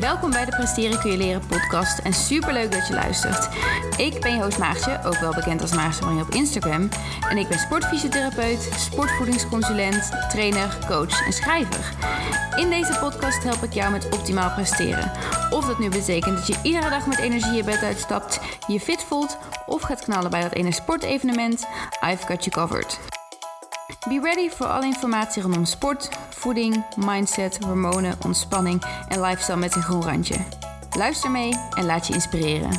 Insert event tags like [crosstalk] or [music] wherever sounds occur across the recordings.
Welkom bij de Presteren kun je leren podcast en superleuk dat je luistert. Ik ben je host Maartje, ook wel bekend als Maartje Marijn op Instagram. En ik ben sportfysiotherapeut, sportvoedingsconsulent, trainer, coach en schrijver. In deze podcast help ik jou met optimaal presteren. Of dat nu betekent dat je iedere dag met energie je bed uitstapt, je fit voelt of gaat knallen bij dat ene sportevenement, I've got you covered. Be ready voor alle informatie rondom sport, voeding, mindset, hormonen, ontspanning en lifestyle met een groen randje. Luister mee en laat je inspireren.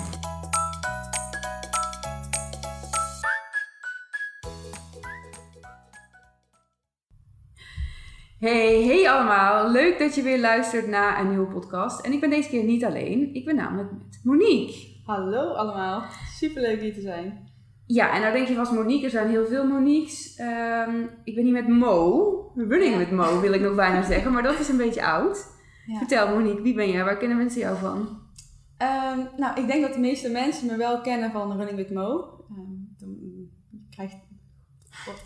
Hey, hey allemaal. Leuk dat je weer luistert naar een nieuwe podcast. En ik ben deze keer niet alleen. Ik ben namelijk met Monique. Hallo allemaal, superleuk hier te zijn. Ja, en nou denk je vast Monique, er zijn heel veel Moniques. Ehm, ik ben hier met Mo. Running met Mo wil ik nog bijna zeggen, maar dat is een beetje oud. Ja. Vertel Monique, wie ben jij? Waar kennen mensen jou van? Ehm, nou, ik denk dat de meeste mensen me wel kennen van Running with Mo.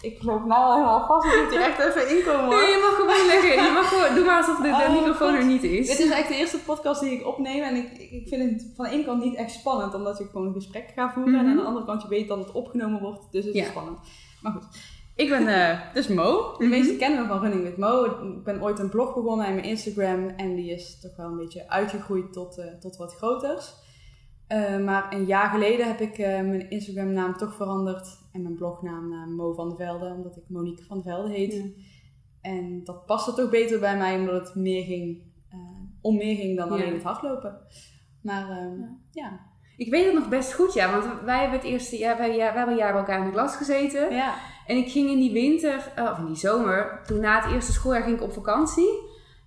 Ik geloof nou al helemaal vast, ik moet hier echt even inkomen hoor. Nee, je mag gewoon lekker. Je mag gewoon, doe maar alsof de, de Oh, microfoon er niet Dit is. is eigenlijk de eerste podcast die ik opneem en ik, ik vind het van de ene kant niet echt spannend, omdat ik gewoon een gesprek ga voeren. En Mhm. aan de andere kant, je weet dat het opgenomen wordt, dus het Ja. is spannend. Maar goed, ik ben eh, dus Mo. De Mhm. meesten kennen me van Running with Mo. Ik ben ooit een blog begonnen en mijn Instagram en die is toch wel een beetje uitgegroeid tot, eh, tot wat groters. Eh, maar een jaar geleden heb ik eh, mijn Instagram naam toch veranderd en mijn blognaam naar Mo van de Velde, omdat ik Monique van de Velde heet. Ja. En dat paste toch beter bij mij, omdat het meer ging, eh, om meer ging dan Ja. alleen het hardlopen. Maar ehm, Ja. ja. Ik weet het nog best goed, ja. Want wij hebben het eerste jaar, wij, ja, wij hebben een jaar bij elkaar in de klas gezeten. Ja. En ik ging in die winter, of in die zomer, toen na het eerste schooljaar ging ik op vakantie.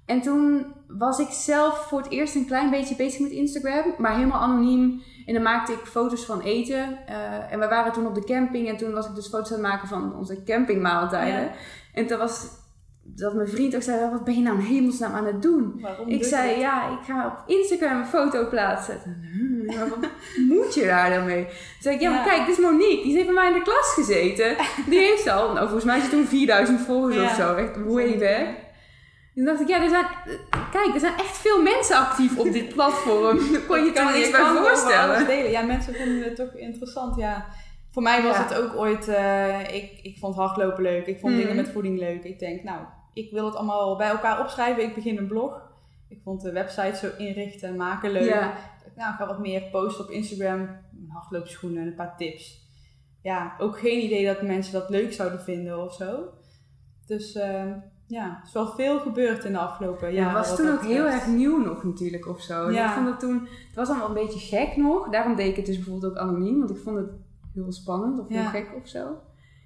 En toen was ik zelf voor het eerst een klein beetje bezig met Instagram, maar helemaal anoniem. En dan maakte ik foto's van eten. Eh, en we waren toen op de camping en toen was ik dus foto's aan het maken van onze campingmaaltijden. Ja. En toen was dat mijn vriend ook zei, wat ben je nou in hemelsnaam aan het doen? Waarom Ik zei, dat? ja, ik ga op Instagram een foto plaatsen. Hmm, maar wat [laughs] moet je daar dan mee? Toen zei ik, ja, maar Ja. kijk, dit is Monique. Die heeft bij mij in de klas gezeten. Die heeft al, nou, volgens mij is het toen 4000 volgers [laughs] Ja. of zo. Echt way back. Toen dacht ik, ja, er zijn, kijk, er zijn echt veel mensen actief op dit platform. [laughs] Daar kon je kan toch niks niet bij voorstellen. delen. Ja, mensen vonden het toch interessant. Ja. Voor mij was Ja. het ook ooit, eh, ik, ik vond hardlopen leuk. Ik vond Mhm. dingen met voeding leuk. Ik denk, nou, ik wil het allemaal bij elkaar opschrijven. Ik begin een blog. Ik vond de website zo inrichten en maken leuk. Ja. Nou, ik ga wat meer posten op Instagram. Mijn hardloopschoenen en een paar tips. Ja, ook geen idee dat mensen dat leuk zouden vinden of zo. Dus eh, ja, er is wel veel gebeurd in de afgelopen Ja, jaren. het was wat toen ook heel erg nieuw nog natuurlijk of zo. Ja. Ik vond het toen, het was allemaal een beetje gek nog. Daarom deed ik het dus bijvoorbeeld ook anoniem, want ik vond het heel spannend of heel Ja. gek of zo.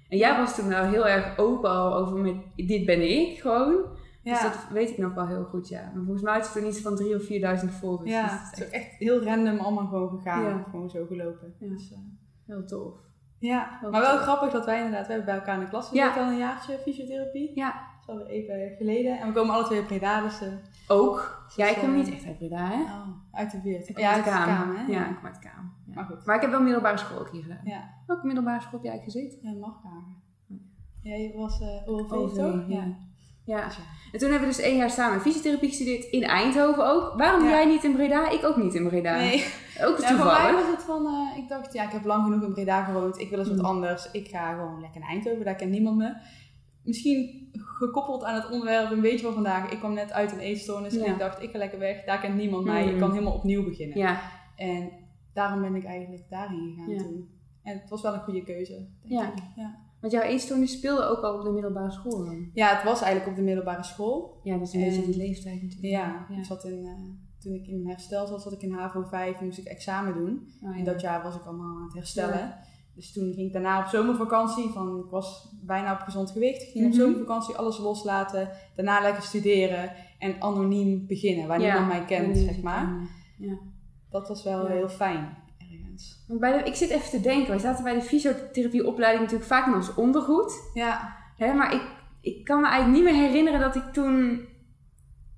En jij was toen nou heel erg open al over met, dit ben ik gewoon. Ja. Dus dat weet ik nog wel heel goed, ja. Maar volgens mij is het toen iets van 3.000 of 4.000 volgers. Ja, Dus het dat is echt heel random allemaal gewoon gegaan. Ja. Gewoon zo gelopen. Ja. Dus, eh, heel tof. ja. Maar wel grappig dat wij inderdaad, we hebben bij elkaar in de klas Ja. gezeten al een jaartje fysiotherapie. Ja. Alweer even geleden. En we komen alle twee uit Breda, dus... eh, Ook. Ja, ik Dus, kom eh, niet echt uit Breda, hè? oh, uit de buurt. Ik kom ja, uit de hè? Ja, ik kom uit de Kaam. Ja. Maar goed. Maar ik heb wel middelbare school ook hier gedaan. Ja, Welke middelbare school heb jij gezeten? ja mag vragen. Jij was eh OLV, OLV, toch? ja. Ja. Dus ja. En toen hebben we dus één jaar samen fysiotherapie gestudeerd in Eindhoven ook. Waarom Ja. jij niet in Breda? Ik ook niet in Breda. Nee, Ook ja, voor mij toevallig. was het van, eh, ik dacht, ja, ik heb lang genoeg in Breda gewoond. Ik wil eens wat Mm. anders. Ik ga gewoon lekker naar Eindhoven, daar kent niemand me. Misschien gekoppeld aan het onderwerp een beetje van vandaag. Ik kwam net uit een eetstoornis Ja. en ik dacht, ik ga lekker weg. Daar kent niemand mij. Mm. Ik kan helemaal opnieuw beginnen. Ja, En daarom ben ik eigenlijk daarheen gegaan Ja. toen. En het was wel een goede keuze, denk Ja. ik. Ja. want jouw eetstoornis speelde ook al op de middelbare school dan. ja, het was eigenlijk op de middelbare school. Ja, dat is een En- beetje die leeftijd natuurlijk. Ja, ja. Ik zat in, eh, toen ik in mijn herstel zat, zat ik in HAVO 5 en moest ik examen doen. Oh, ja. In dat jaar was ik allemaal aan het herstellen. Dus toen ging ik daarna op zomervakantie. Van, ik was bijna op gezond gewicht. Ik ging Mhm. op zomervakantie alles loslaten. Daarna lekker studeren. En anoniem beginnen. Waar Ja, niemand mij kent, zeg maar. Ja. Dat was wel Ja. heel fijn. Ergens. Bij de, ik zit even te denken. Wij zaten bij de fysiotherapieopleiding natuurlijk vaak in ons ondergoed. Ja, Hè, maar ik, ik kan me eigenlijk niet meer herinneren dat ik toen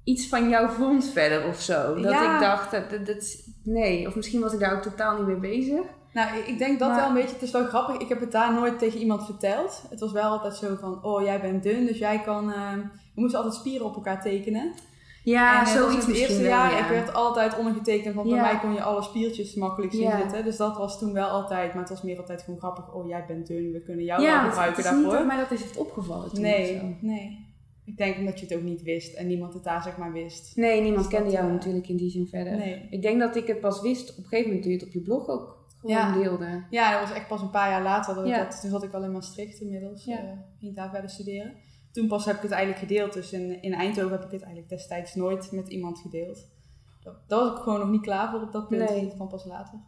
iets van jou vond verder of zo. Dat ik dacht, dat, dat, dat- nee. Of misschien was ik daar ook totaal niet mee bezig. Nou ik- denk dat Maar- wel een beetje. Het is wel grappig. Ik heb het daar nooit tegen iemand verteld. Het was wel altijd zo van, oh jij bent dun, dus jij kan... eh, we moesten altijd spieren op elkaar tekenen. Ja, en als zoiets in het eerste jaar, ja. ik werd altijd ondergetekend, want Ja. bij mij kon je alle spiertjes makkelijk zien Ja. zitten. Dus dat was toen wel altijd, maar het was meer altijd gewoon grappig. Oh, jij bent dun, we kunnen jou ja, wel het- gebruiken het daarvoor. dat mij dat is heeft opgevallen toen nee, zo. nee. Ik denk omdat je het ook niet wist en niemand het daar zeg maar wist. Nee, niemand Dus dat, kende jou eh, natuurlijk in die zin verder. Nee. Ik denk dat ik het pas wist op een gegeven moment toen je het op je blog ook gewoon Ja. deelde. Ja, dat was echt pas een paar jaar later. Dat ik Ja. dat, toen zat ik al in Maastricht inmiddels. Ja. eh, ging daar verder studeren. Toen pas heb ik het eigenlijk gedeeld. Dus in, in Eindhoven heb ik het eigenlijk destijds nooit met iemand gedeeld. Dat, daar was ik gewoon nog niet klaar voor op dat punt. Nee. Dat kwam pas later.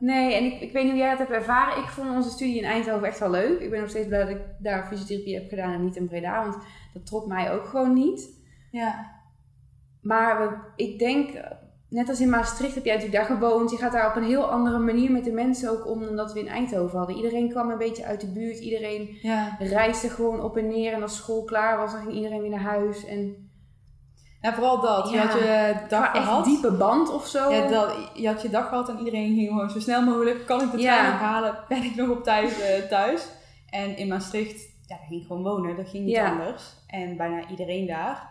Nee, en ik, ik weet niet hoe jij dat hebt ervaren. Ik vond onze studie in Eindhoven echt wel leuk. Ik ben nog steeds blij dat ik daar fysiotherapie heb gedaan en niet in Breda, want dat trok mij ook gewoon niet. Ja, Maar we, ik denk, net als in Maastricht heb jij natuurlijk daar gewoond. Je gaat daar op een heel andere manier met de mensen ook om dan dat we in Eindhoven hadden. Iedereen kwam een beetje uit de buurt. Iedereen ja. reisde gewoon op en neer. En als school klaar was, dan ging iedereen weer naar huis. En ja vooral dat. Je Ja. had je dag echt gehad. diepe band of zo. Ja, dat, je had je dag gehad en iedereen ging gewoon zo snel mogelijk. Kan ik de Ja. trein ophalen? Ben ik nog op tijd eh, thuis? En in Maastricht, ja, daar ging ik gewoon wonen. Dat ging niet anders. En bijna iedereen daar.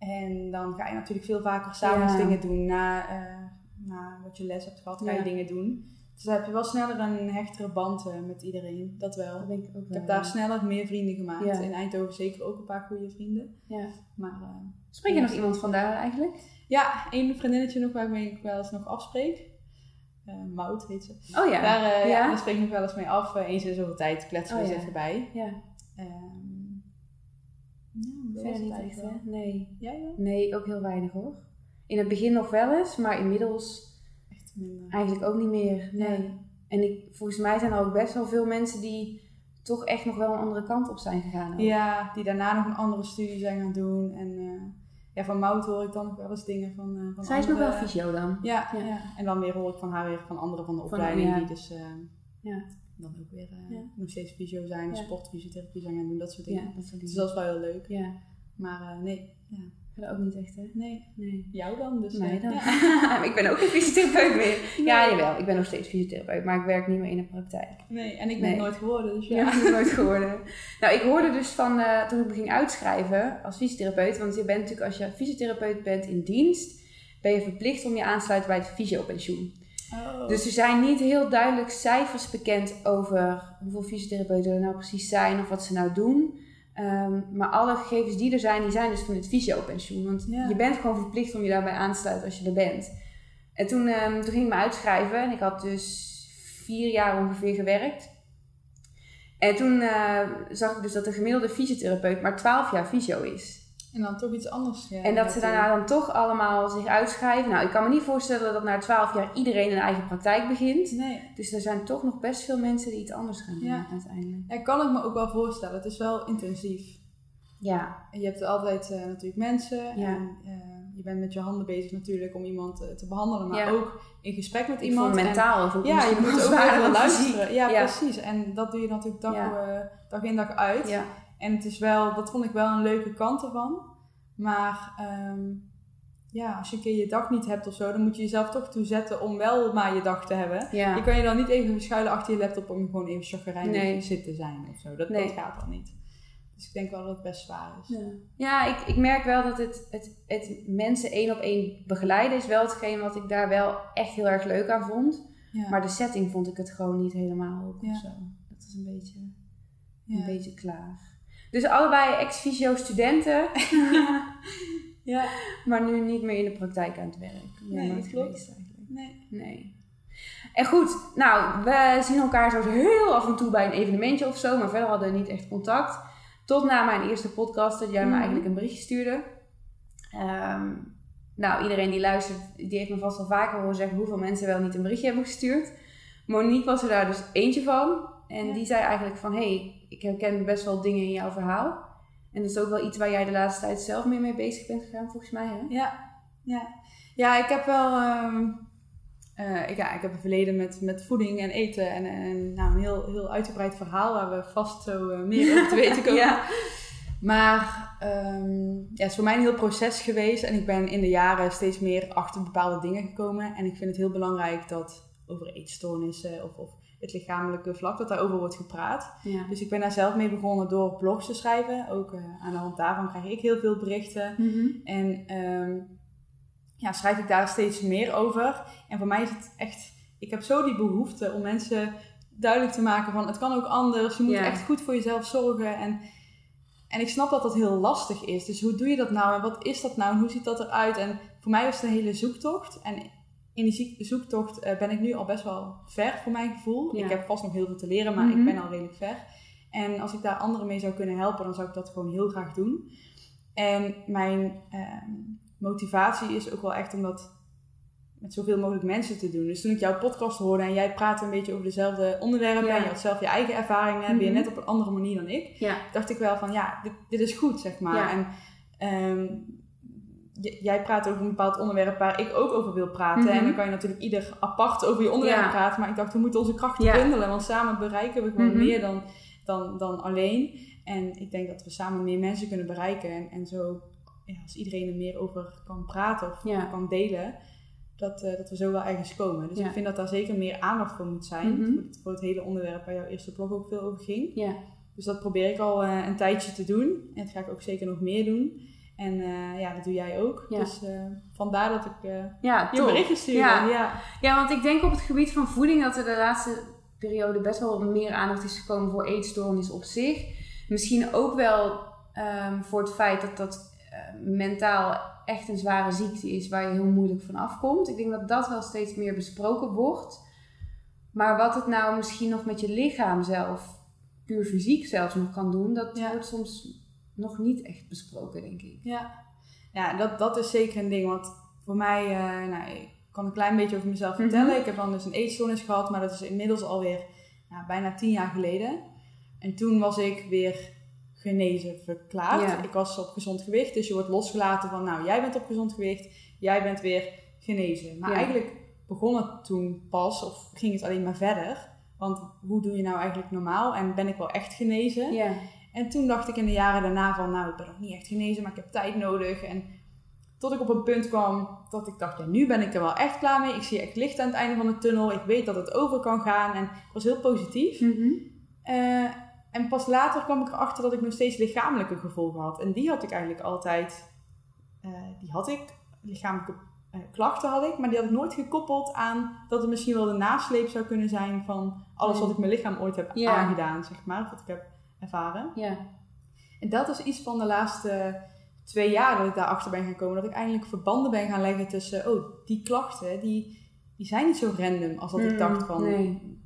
En dan ga je natuurlijk veel vaker s'avonds Ja. dingen doen. Na, eh, na wat je les hebt gehad, ga je Ja. dingen doen. Dus dan heb je wel sneller een hechtere band eh, met iedereen. Dat wel. Dat denk ik ook wel. Ik heb daar sneller meer vrienden gemaakt. Ja. In Eindhoven zeker ook een paar goede vrienden. Ja. Maar eh, Spreek je nog iemand vandaar eigenlijk? ja, één vriendinnetje nog waarmee ik wel eens nog afspreek. Eh Mout heet ze. Oh ja. Daar, ja. Daar spreek ik nog wel eens mee af. Eens in zoveel tijd kletsen we Oh, eens ja. even bij. Ja, Ehm, ja, dat was verder niet echt hè? Nee. Jij wel? Nee, ook heel weinig hoor. In het begin nog wel eens, maar inmiddels Echt minder. eigenlijk ook niet meer. Nee. En ik, volgens mij zijn er ook best wel veel mensen die toch echt nog wel een andere kant op zijn gegaan. ook. Ja, die daarna nog een andere studie zijn gaan doen. En eh, ja, van Mout hoor ik dan nog wel eens dingen van, eh van Zij is nog wel fysio dan. Ja, Ja. ja. en dan weer hoor ik van haar weer van anderen van de Van- opleiding ja. die dus eh, Ja. Dan ook weer eh, Ja. nog steeds fysio zijn, Ja. sportfysiotherapie zijn gaan doen, dat soort dingen. Ja, dat soort Dus dingen. dat is wel heel leuk. Ja, Maar eh, nee, ja. verder ook niet echt hè? nee, Nee. jou dan dus. Nee, eh, dan. [laughs] ik ben ook geen fysiotherapeut meer. Ja, jawel. Ik ben nog steeds fysiotherapeut, maar ik werk niet meer in de praktijk. Nee, en ik ben Nee. nooit geworden, dus Ja, dat ik nooit [laughs] geworden. Nou, ik hoorde dus van toen ik me ging uitschrijven als fysiotherapeut, want je bent natuurlijk als je fysiotherapeut bent in dienst, ben je verplicht om je aan te sluiten bij het fysiopensioen. Oh. Dus er zijn niet heel duidelijk cijfers bekend over hoeveel fysiotherapeuten er nou precies zijn of wat ze nou doen. Ehm, maar alle gegevens die er zijn, die zijn dus van het fysiopensioen. Want Ja. je bent gewoon verplicht om je daarbij aan te sluiten als je er bent. En toen, ehm, toen ging ik me uitschrijven en ik had dus vier jaar ongeveer gewerkt. En toen eh, zag ik dus dat de gemiddelde fysiotherapeut maar 12 jaar fysio is. En dan toch iets anders. Ja, En dat ze daarna dan toch allemaal zich uitschrijven. Nou, ik kan me niet voorstellen dat na 12 jaar iedereen een eigen praktijk begint. Nee, Dus er zijn toch nog best veel mensen die iets anders gaan doen Ja. uiteindelijk. ja, kan ik me ook wel voorstellen. Het is wel intensief. Ja, En je hebt altijd eh, natuurlijk mensen. Ja. En eh, je bent met je handen bezig natuurlijk om iemand eh, te behandelen. Maar Ja. ook in gesprek met iemand. En- mentaal ook ja, je moet ook fysiek. luisteren. Ja, precies. En dat doe je natuurlijk dag, eh, dag in dag uit. Ja, En het is wel, dat vond ik wel een leuke kant ervan. Maar ehm, ja, als je een keer je dag niet hebt of zo, dan moet je jezelf toch toe zetten om wel maar je dag te hebben. ja. Je kan je dan niet even verschuilen achter je laptop om gewoon even chagrijnig Nee. zit te zijn of zo. Dat, Nee. dat gaat dan niet. Dus ik denk wel dat het best zwaar is. Ja, ja ik, ik merk wel dat het, het, het mensen één op één begeleiden is wel hetgeen wat ik daar wel echt heel erg leuk aan vond. Ja. Maar de setting vond ik het gewoon niet helemaal ook Ja. of zo. Dat is een beetje, ja. een beetje klaar. Dus allebei ex-fysio studenten, [laughs] ja. maar nu niet meer in de praktijk aan het werk. Nee, dat klopt. Nee. Nee. En goed, nou, we zien elkaar zo heel af en toe bij een evenementje of zo, maar verder hadden we niet echt contact. Tot na mijn eerste podcast dat jij me Mhm. eigenlijk een berichtje stuurde. Ehm, nou, iedereen die luistert, die heeft me vast al vaker horen zeggen hoeveel mensen wel niet een berichtje hebben gestuurd. Monique was er daar dus eentje van. En Ja. die zei eigenlijk van, hé, hey, ik herken best wel dingen in jouw verhaal. En dat is ook wel iets waar jij de laatste tijd zelf meer mee bezig bent gegaan, volgens mij, hè? Ja. Ja. ja, ik heb wel... ehm, eh, ik, ja, ik heb een verleden met, met voeding en eten. En, en nou, een heel, heel uitgebreid verhaal waar we vast zo eh, meer over te weten [laughs] komen. Ja. Maar ehm, ja, het is voor mij een heel proces geweest. En ik ben in de jaren steeds meer achter bepaalde dingen gekomen. En ik vind het heel belangrijk dat over eetstoornissen of, of het lichamelijke vlak, dat daarover wordt gepraat. Ja. Dus ik ben daar zelf mee begonnen door blogs te schrijven. Ook eh, aan de hand daarvan krijg ik heel veel berichten. Mhm. En ehm, ja, schrijf ik daar steeds meer over. En voor mij is het echt, ik heb zo die behoefte om mensen duidelijk te maken van het kan ook anders. Je moet Ja. echt goed voor jezelf zorgen. En, en ik snap dat dat heel lastig is. Dus hoe doe je dat nou en wat is dat nou en hoe ziet dat eruit? En voor mij was het een hele zoektocht. En in die zoektocht eh, ben ik nu al best wel ver voor mijn gevoel. Ja. Ik heb vast nog heel veel te leren, maar Mhm. ik ben al redelijk ver. En als ik daar anderen mee zou kunnen helpen, dan zou ik dat gewoon heel graag doen. En mijn ehm, motivatie is ook wel echt om dat met zoveel mogelijk mensen te doen. Dus toen ik jouw podcast hoorde en jij praatte een beetje over dezelfde onderwerpen Ja. en je had zelf je eigen ervaringen, weer Mhm. net op een andere manier dan ik, Ja. dacht ik wel van ja, dit, dit is goed, zeg maar. En ehm, jij praat over een bepaald onderwerp waar ik ook over wil praten. Mhm. En dan kan je natuurlijk ieder apart over je onderwerp Ja. praten. Maar ik dacht, we moeten onze krachten Ja. bundelen, want samen bereiken we gewoon Mhm. meer dan, dan, dan alleen. En ik denk dat we samen meer mensen kunnen bereiken. En, en zo, ja, als iedereen er meer over kan praten of Ja. kan delen, dat, eh, dat we zo wel ergens komen. Dus ik vind dat daar zeker meer aandacht voor moet zijn. Mhm. voor, het, voor het hele onderwerp waar jouw eerste blog ook veel over ging. Ja. Dus dat probeer ik al eh, een tijdje te doen. En dat ga ik ook zeker nog meer doen. En eh, ja, dat doe jij ook. Ja. Dus eh, vandaar dat ik Ja, je berichtje stuurde. Ja. Ja. Ja, want ik denk op het gebied van voeding dat er de laatste periode best wel meer aandacht is gekomen voor eetstoornis op zich. Misschien ook wel ehm, voor het feit dat dat mentaal echt een zware ziekte is waar je heel moeilijk van afkomt. Ik denk dat dat wel steeds meer besproken wordt. Maar wat het nou misschien nog met je lichaam zelf, puur fysiek zelfs nog kan doen, dat Ja. wordt soms nog niet echt besproken, denk ik. Ja, ja dat, dat is zeker een ding. Want voor mij, eh, nou, ik kan een klein beetje over mezelf Mhm. vertellen. Ik heb dan dus een eetstoornis gehad, maar dat is inmiddels alweer nou, bijna tien jaar geleden. En toen was ik weer genezen verklaard. Ja. Ik was op gezond gewicht, dus je wordt losgelaten van, nou, jij bent op gezond gewicht, jij bent weer genezen. Maar Ja. eigenlijk begon het toen pas, of ging het alleen maar verder. Want hoe doe je nou eigenlijk normaal? En ben ik wel echt genezen? Ja, En toen dacht ik in de jaren daarna van, nou, ik ben nog niet echt genezen, maar ik heb tijd nodig. En tot ik op een punt kwam dat ik dacht, ja, nu ben ik er wel echt klaar mee. Ik zie echt licht aan het einde van de tunnel. Ik weet dat het over kan gaan. En ik was heel positief. Mhm. Eh, en pas later kwam ik erachter dat ik nog steeds lichamelijke gevolgen had. En die had ik eigenlijk altijd, eh, die had ik, lichamelijke eh, klachten had ik, maar die had ik nooit gekoppeld aan dat het misschien wel de nasleep zou kunnen zijn van alles wat ik mijn lichaam ooit heb aangedaan, zeg maar, of wat ik heb ervaren. ja, En dat is iets van de laatste twee jaar dat ik daarachter ben gaan komen. Dat ik eindelijk verbanden ben gaan leggen tussen, oh, die klachten, die, die zijn niet zo random als dat ik Mm, dacht van... nee.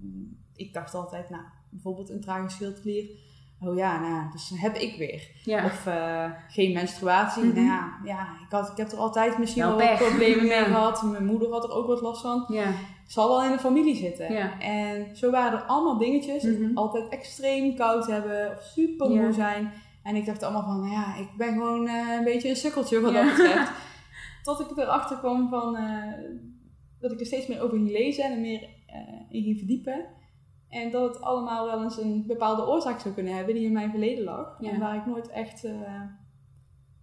Ik dacht altijd, nou, bijvoorbeeld een trage schildklier. Oh ja, nou, dus heb ik weer. ja. Of eh, geen menstruatie. Mhm. Nou ja, ja ik, had, ik heb er altijd misschien Wel wel wat problemen mee [laughs] gehad. Mijn moeder had er ook wat last van. ja. Zal wel in de familie zitten. Ja. En zo waren er allemaal dingetjes. Mhm. Altijd extreem koud hebben of super moe Ja. zijn. En ik dacht allemaal van, nou ja, ik ben gewoon eh, een beetje een sukkeltje wat dat betreft. [laughs] Tot ik erachter kwam van, eh, dat ik er steeds meer over ging lezen en er meer eh, in ging verdiepen. En dat het allemaal wel eens een bepaalde oorzaak zou kunnen hebben die in mijn verleden lag. Ja. En waar ik nooit echt,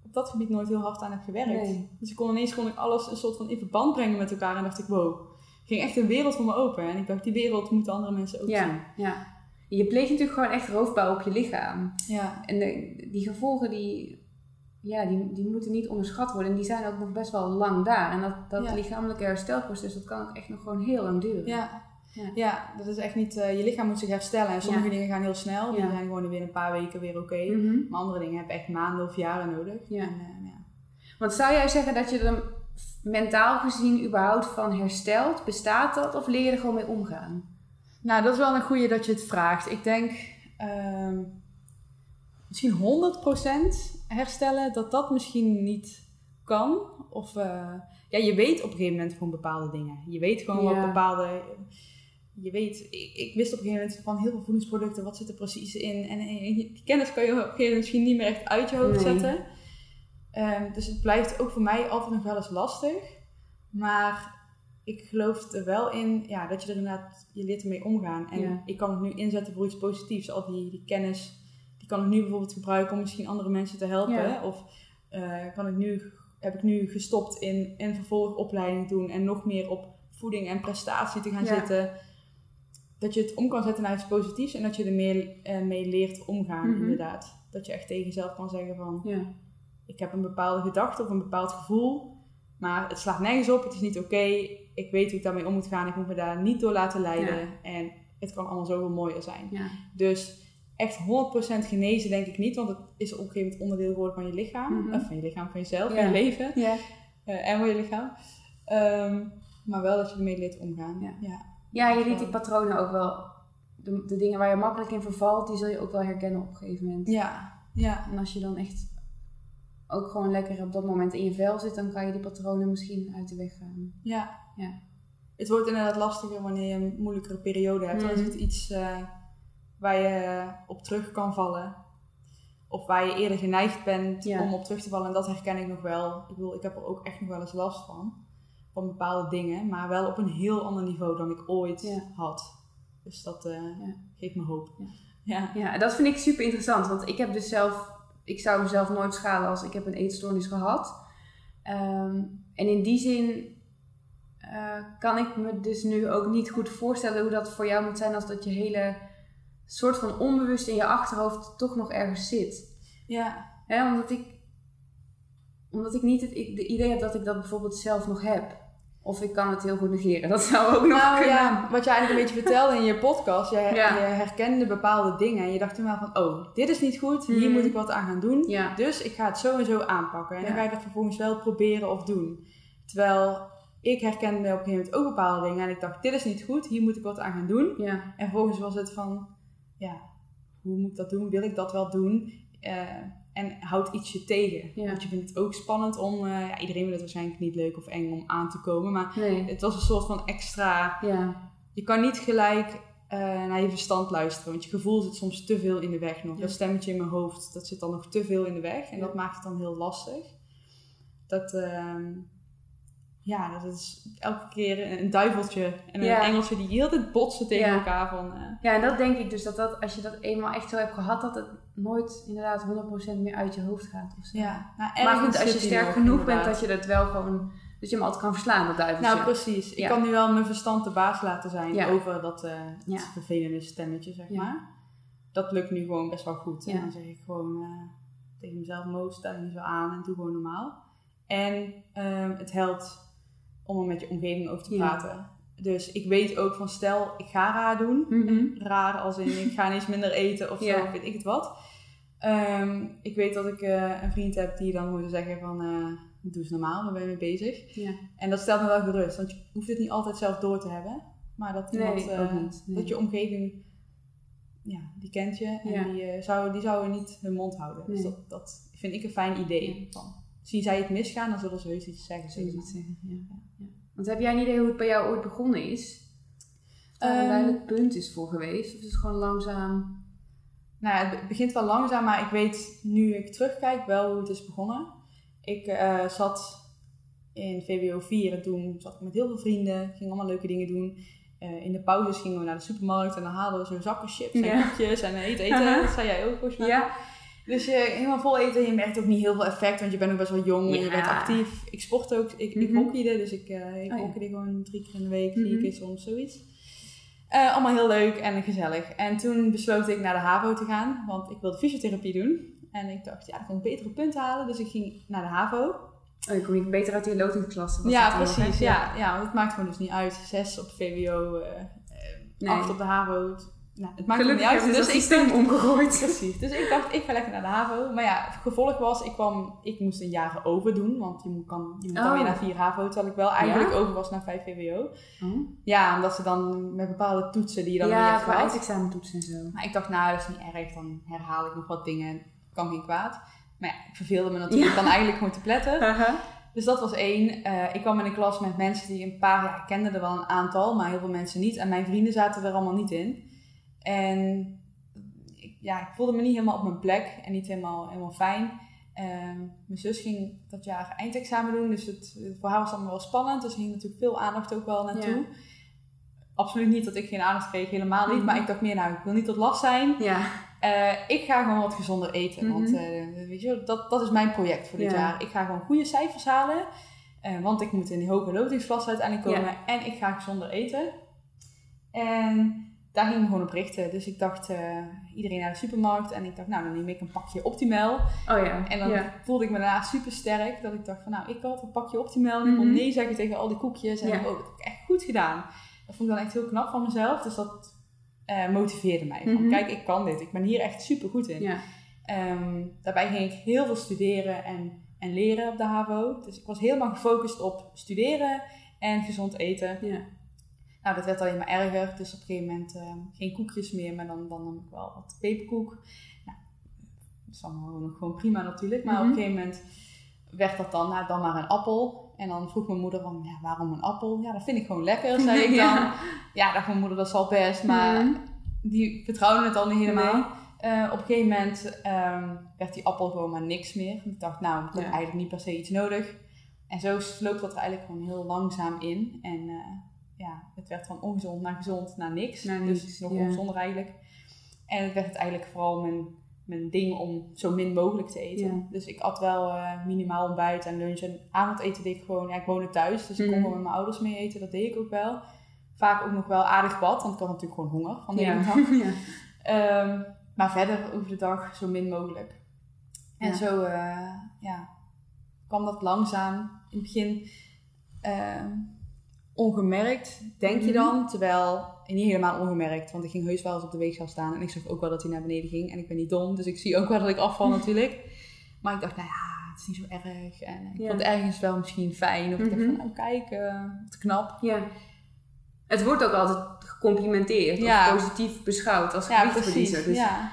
op dat gebied nooit heel hard aan heb gewerkt. Nee. Dus ik kon ineens kon ik alles een soort van in verband brengen met elkaar. En dacht ik, wow, ging echt een wereld voor me open. En ik dacht, die wereld moeten andere mensen ook zien. Ja, ja. Je pleegt natuurlijk gewoon echt roofbouw op je lichaam. Ja, En de- die gevolgen die, ja, die, die moeten niet onderschat worden. En die zijn ook nog best wel lang daar. En dat, dat Ja. lichamelijke herstelproces, dat kan ook echt nog gewoon heel lang duren. ja. Ja. Ja, dat is echt niet... eh, je lichaam moet zich herstellen. En sommige Ja. dingen gaan heel snel. Die Ja. zijn gewoon weer een paar weken weer oké. Mhm. Maar andere dingen hebben echt maanden of jaren nodig. Ja. En, ja. Want zou jij zeggen dat je er mentaal gezien überhaupt van herstelt? Bestaat dat? Of leer je er gewoon mee omgaan? Nou, dat is wel een goeie dat je het vraagt. Ik denk... ehm, misschien 100% herstellen, dat dat misschien niet kan. Of eh, ja, je weet op een gegeven moment gewoon bepaalde dingen. Je weet gewoon Ja. wat bepaalde. Je weet, ik, ik wist op een gegeven moment van heel veel voedingsproducten, wat zit er precies in. En, en die kennis kan je op een gegeven moment misschien niet meer echt uit je hoofd Nee. zetten. Ehm, dus het blijft ook voor mij altijd nog wel eens lastig. Maar ik geloof er wel in ja, dat je er inderdaad, je leert ermee omgaan. En Ja. ik kan het nu inzetten voor iets positiefs. Al die, die kennis, die kan ik nu bijvoorbeeld gebruiken om misschien andere mensen te helpen. Ja. Of eh, kan ik nu, heb ik nu gestopt in een vervolgopleiding doen en nog meer op voeding en prestatie te gaan Ja. zitten. Dat je het om kan zetten naar iets positiefs en dat je er meer eh, mee leert omgaan, Mhm. inderdaad. Dat je echt tegen jezelf kan zeggen van, Ja. Ik heb een bepaalde gedachte of een bepaald gevoel, maar het slaat nergens op, het is niet oké. Ik weet hoe ik daarmee om moet gaan, ik moet me daar niet door laten leiden. En het kan allemaal zoveel mooier zijn. Ja. Dus echt 100% genezen denk ik niet, want het is op een gegeven moment onderdeel geworden van je lichaam. Mhm. Of van je lichaam, van jezelf, van je leven Ja. eh, en van je lichaam. Ehm, maar wel dat je ermee leert omgaan. Ja. Ja. Ja, je liet die patronen ook wel. De, de dingen waar je makkelijk in vervalt, die zul je ook wel herkennen op een gegeven moment. Ja. ja. En als je dan echt ook gewoon lekker op dat moment in je vel zit, dan kan je die patronen misschien uit de weg gaan. Ja. Ja. Het wordt inderdaad lastiger wanneer je een moeilijkere periode hebt. Dan is Mhm. het iets eh, waar je op terug kan vallen. Of waar je eerder geneigd bent Ja. om op terug te vallen. En dat herken ik nog wel. Ik bedoel, ik heb er ook echt nog wel eens last van. Van bepaalde dingen. Maar wel op een heel ander niveau dan ik ooit Ja. had. Dus dat eh, Ja. geeft me hoop. Ja. Ja. Ja, dat vind ik super interessant, want ik heb dus zelf, ik zou mezelf nooit schaden als ik heb een eetstoornis gehad. Ehm, en in die zin eh, kan ik me dus nu ook niet goed voorstellen hoe dat voor jou moet zijn als dat je hele soort van onbewust in je achterhoofd toch nog ergens zit. ja. Omdat ik, omdat ik niet het idee heb dat ik dat bijvoorbeeld zelf nog heb. Of ik kan het heel goed negeren. Dat zou ook nog Nou kunnen. ja, wat je eigenlijk een beetje vertelde in je podcast. Je, Ja. je herkende bepaalde dingen. En je dacht toen wel van, oh, dit is niet goed. Hier Mhm. moet ik wat aan gaan doen. Ja. Dus ik ga het zo en zo aanpakken. En dan ga je dat vervolgens wel proberen of doen. Terwijl ik herkende op een gegeven moment ook bepaalde dingen. En ik dacht, dit is niet goed. Hier moet ik wat aan gaan doen. Ja. En vervolgens was het van, ja, hoe moet ik dat doen? Wil ik dat wel doen? Eh, en houd iets je tegen. Ja. Want je vindt het ook spannend om, eh, ja, iedereen vindt het waarschijnlijk niet leuk of eng om aan te komen. Maar Nee. het was een soort van extra Ja. je kan niet gelijk eh, naar je verstand luisteren, want je gevoel zit soms te veel in de weg nog. Dat stemmetje in mijn hoofd, dat zit dan nog te veel in de weg en dat maakt het dan heel lastig. Dat, ehm, ja, dat is elke keer een, duiveltje en Ja. een engeltje die heel tijd botsen tegen Ja. elkaar van... eh, Ja, en dat denk ik dus dat, dat als je dat eenmaal echt zo hebt gehad, dat het nooit inderdaad 100% meer uit je hoofd gaat. Of zo. ja. Nou, maar goed, als je sterk nog, genoeg bent, dat je dat wel gewoon, dat je hem altijd kan verslaan, dat duiveltje. Nou, precies. Ik Ja. kan nu wel mijn verstand de baas laten zijn Ja. over dat eh, Ja. het vervelende stemmetje, zeg Ja. maar. Dat lukt nu gewoon best wel goed. En Ja. dan zeg ik gewoon eh, tegen mezelf, Mo, stel je niet zo aan en doe gewoon normaal. En ehm, het helpt om er met je omgeving over te Ja. praten. Dus ik weet ook van, stel, ik ga raar doen. Mhm. Raar als in, ik ga ineens minder eten of zo, Ja. of weet ik het wat. Ehm, ik weet dat ik eh, een vriend heb die dan moet zeggen van, eh, doe eens normaal, waar ben je mee bezig? Ja. En dat stelt me wel gerust, want je hoeft het niet altijd zelf door te hebben. Maar dat, iemand, eh. Nee. dat je omgeving, ja, die kent je. En Ja. die, zou, die zouden niet hun mond houden. Dus dat, dat vind ik een fijn idee. Van, zien zij het misgaan, dan zullen ze heus iets zeggen. Zou dat maar. zeggen? Ja. Want heb jij een idee hoe het bij jou ooit begonnen is? Of daar een Ehm, duidelijk punt is voor geweest? Of is het gewoon langzaam? Nou, het begint wel langzaam, maar ik weet nu ik terugkijk wel hoe het is begonnen. Ik eh, zat in VWO 4 en toen zat ik met heel veel vrienden, ging allemaal leuke dingen doen. Eh, in de pauzes gingen we naar de supermarkt en dan haalden we zo'n zakken chips en Ja. koekjes en eten, eten. [laughs] Dat zei jij ook volgens mij. Ja. Dus je helemaal vol eten en je merkt ook niet heel veel effect, want je bent ook best wel jong en je bent actief. Ik sport ook, ik, ik Mhm. hockeyde, dus ik, eh ik Oh ja. hockeyde gewoon drie keer in de week, vier Mhm. keer soms, zoiets. Eh, allemaal heel leuk en gezellig. En toen besloot ik naar de HAVO te gaan, want ik wilde fysiotherapie doen. En ik dacht, ja, ik kan betere punten halen, dus ik ging naar de HAVO. Oh, je kom je beter uit die lotingsklasse. was ja, dan nog, precies. Ja, ja, want het maakt gewoon dus niet uit. Zes op VWO, eh, eh, Nee. acht op de HAVO. Het- Nou, het maakt er niet Gelukkig uit. Dus ik dacht, omgegooid. Precies. Dus ik dacht, ik ga lekker naar de HAVO. Maar ja, het gevolg was, ik, kwam, ik moest een jaar over doen. Want je moet, kan, je moet dan Oh. weer naar 4 HAVO. Terwijl ik wel eigenlijk Ja? over was naar 5 VWO. Oh. Ja, omdat ze dan met bepaalde toetsen die je dan Ja, hebt qua gehad. eindexamentoets en zo. Maar ik dacht, nou, dat is niet erg. Dan herhaal ik nog wat dingen. Kan geen kwaad. Maar ja, ik verveelde me natuurlijk dan eigenlijk gewoon te pletten. Dus dat was één. Eh, ik kwam in een klas met mensen die een paar, ja, ik kende er wel een aantal, maar heel veel mensen niet. En mijn vrienden zaten er allemaal niet in. En ik, ja, ik voelde me niet helemaal op mijn plek en niet helemaal, helemaal fijn. Ehm, mijn zus ging dat jaar eindexamen doen, dus het, voor haar was het allemaal wel spannend. Dus er ging natuurlijk veel aandacht ook wel naartoe. Ja. Absoluut niet dat ik geen aandacht kreeg, helemaal niet. Mhm. Maar ik dacht meer, nou, ik wil niet tot last zijn. Ja. Eh, ik ga gewoon wat gezonder eten. Mhm. Want eh, weet je, dat, dat is mijn project voor dit Ja. jaar. Ik ga gewoon goede cijfers halen. Eh, want ik moet in die hoge lotingsklasse uiteindelijk komen en ik ga gezonder eten. En daar ging ik gewoon op richten. Dus ik dacht, eh, iedereen naar de supermarkt. En ik dacht, nou, dan neem ik een pakje Optimal. Oh ja. En dan ja. voelde ik me daarna super sterk. Dat ik dacht van, nou, ik had een pakje Optimal. En ik kon Mhm. nee zeggen tegen al die koekjes. En Ja. ik, oh, dat heb ik echt goed gedaan. Dat vond ik dan echt heel knap van mezelf. Dus dat eh, motiveerde mij. Van, Mhm. kijk, ik kan dit. Ik ben hier echt super goed in. Ja. Ehm, daarbij ging ik heel veel studeren en, en leren op de HAVO. Dus ik was helemaal gefocust op studeren en gezond eten. Ja. Nou, dat werd alleen maar erger. Dus op een gegeven moment ehm, geen koekjes meer, maar dan, dan nam ik wel wat peperkoek. Nou, dat is allemaal nog gewoon prima natuurlijk. Maar op Mhm. een gegeven moment werd dat dan, nou, dan maar een appel. En dan vroeg mijn moeder van, ja, waarom een appel? Ja, dat vind ik gewoon lekker, zei ik [laughs] dan. Ja. Ja, dacht mijn moeder, dat zal best. Maar Mhm. die vertrouwde het al niet helemaal. Nee. Eh, op een gegeven moment ehm, werd die appel gewoon maar niks meer. Ik dacht, nou, ik heb Ja. eigenlijk niet per se iets nodig. En zo sloop dat er eigenlijk gewoon heel langzaam in. En eh, ja, het werd van ongezond naar gezond naar niks. Naar dus nog ja. ongezonder eigenlijk. En het werd het eigenlijk vooral mijn, mijn ding om zo min mogelijk te eten. Ja. Dus ik at wel eh, minimaal ontbijt en lunch. En avondeten deed ik gewoon, ja, ik woonde thuis. Dus ik kon Mhm. gewoon met mijn ouders mee eten. Dat deed ik ook wel. Vaak ook nog wel aardig bad, want ik had natuurlijk gewoon honger van de hele dag. [laughs] Ja. Ehm, maar verder over de dag zo min mogelijk. En zo eh, ja, kwam dat langzaam. In het begin ehm, ongemerkt, denk je Mhm. dan. Terwijl, niet helemaal ongemerkt. Want ik ging heus wel eens op de weegschaal staan. En ik zag ook wel dat hij naar beneden ging. En ik ben niet dom, dus ik zie ook wel dat ik afval [laughs] natuurlijk. Maar ik dacht, nou ja, het is niet zo erg. En ik Ja. vond het ergens wel misschien fijn. Of ik dacht Mhm. van, nou kijk, eh, wat knap. Ja. Het wordt ook altijd gecomplimenteerd Ja. of positief beschouwd als Ja, gewichtverliezer. precies. Dus Ja.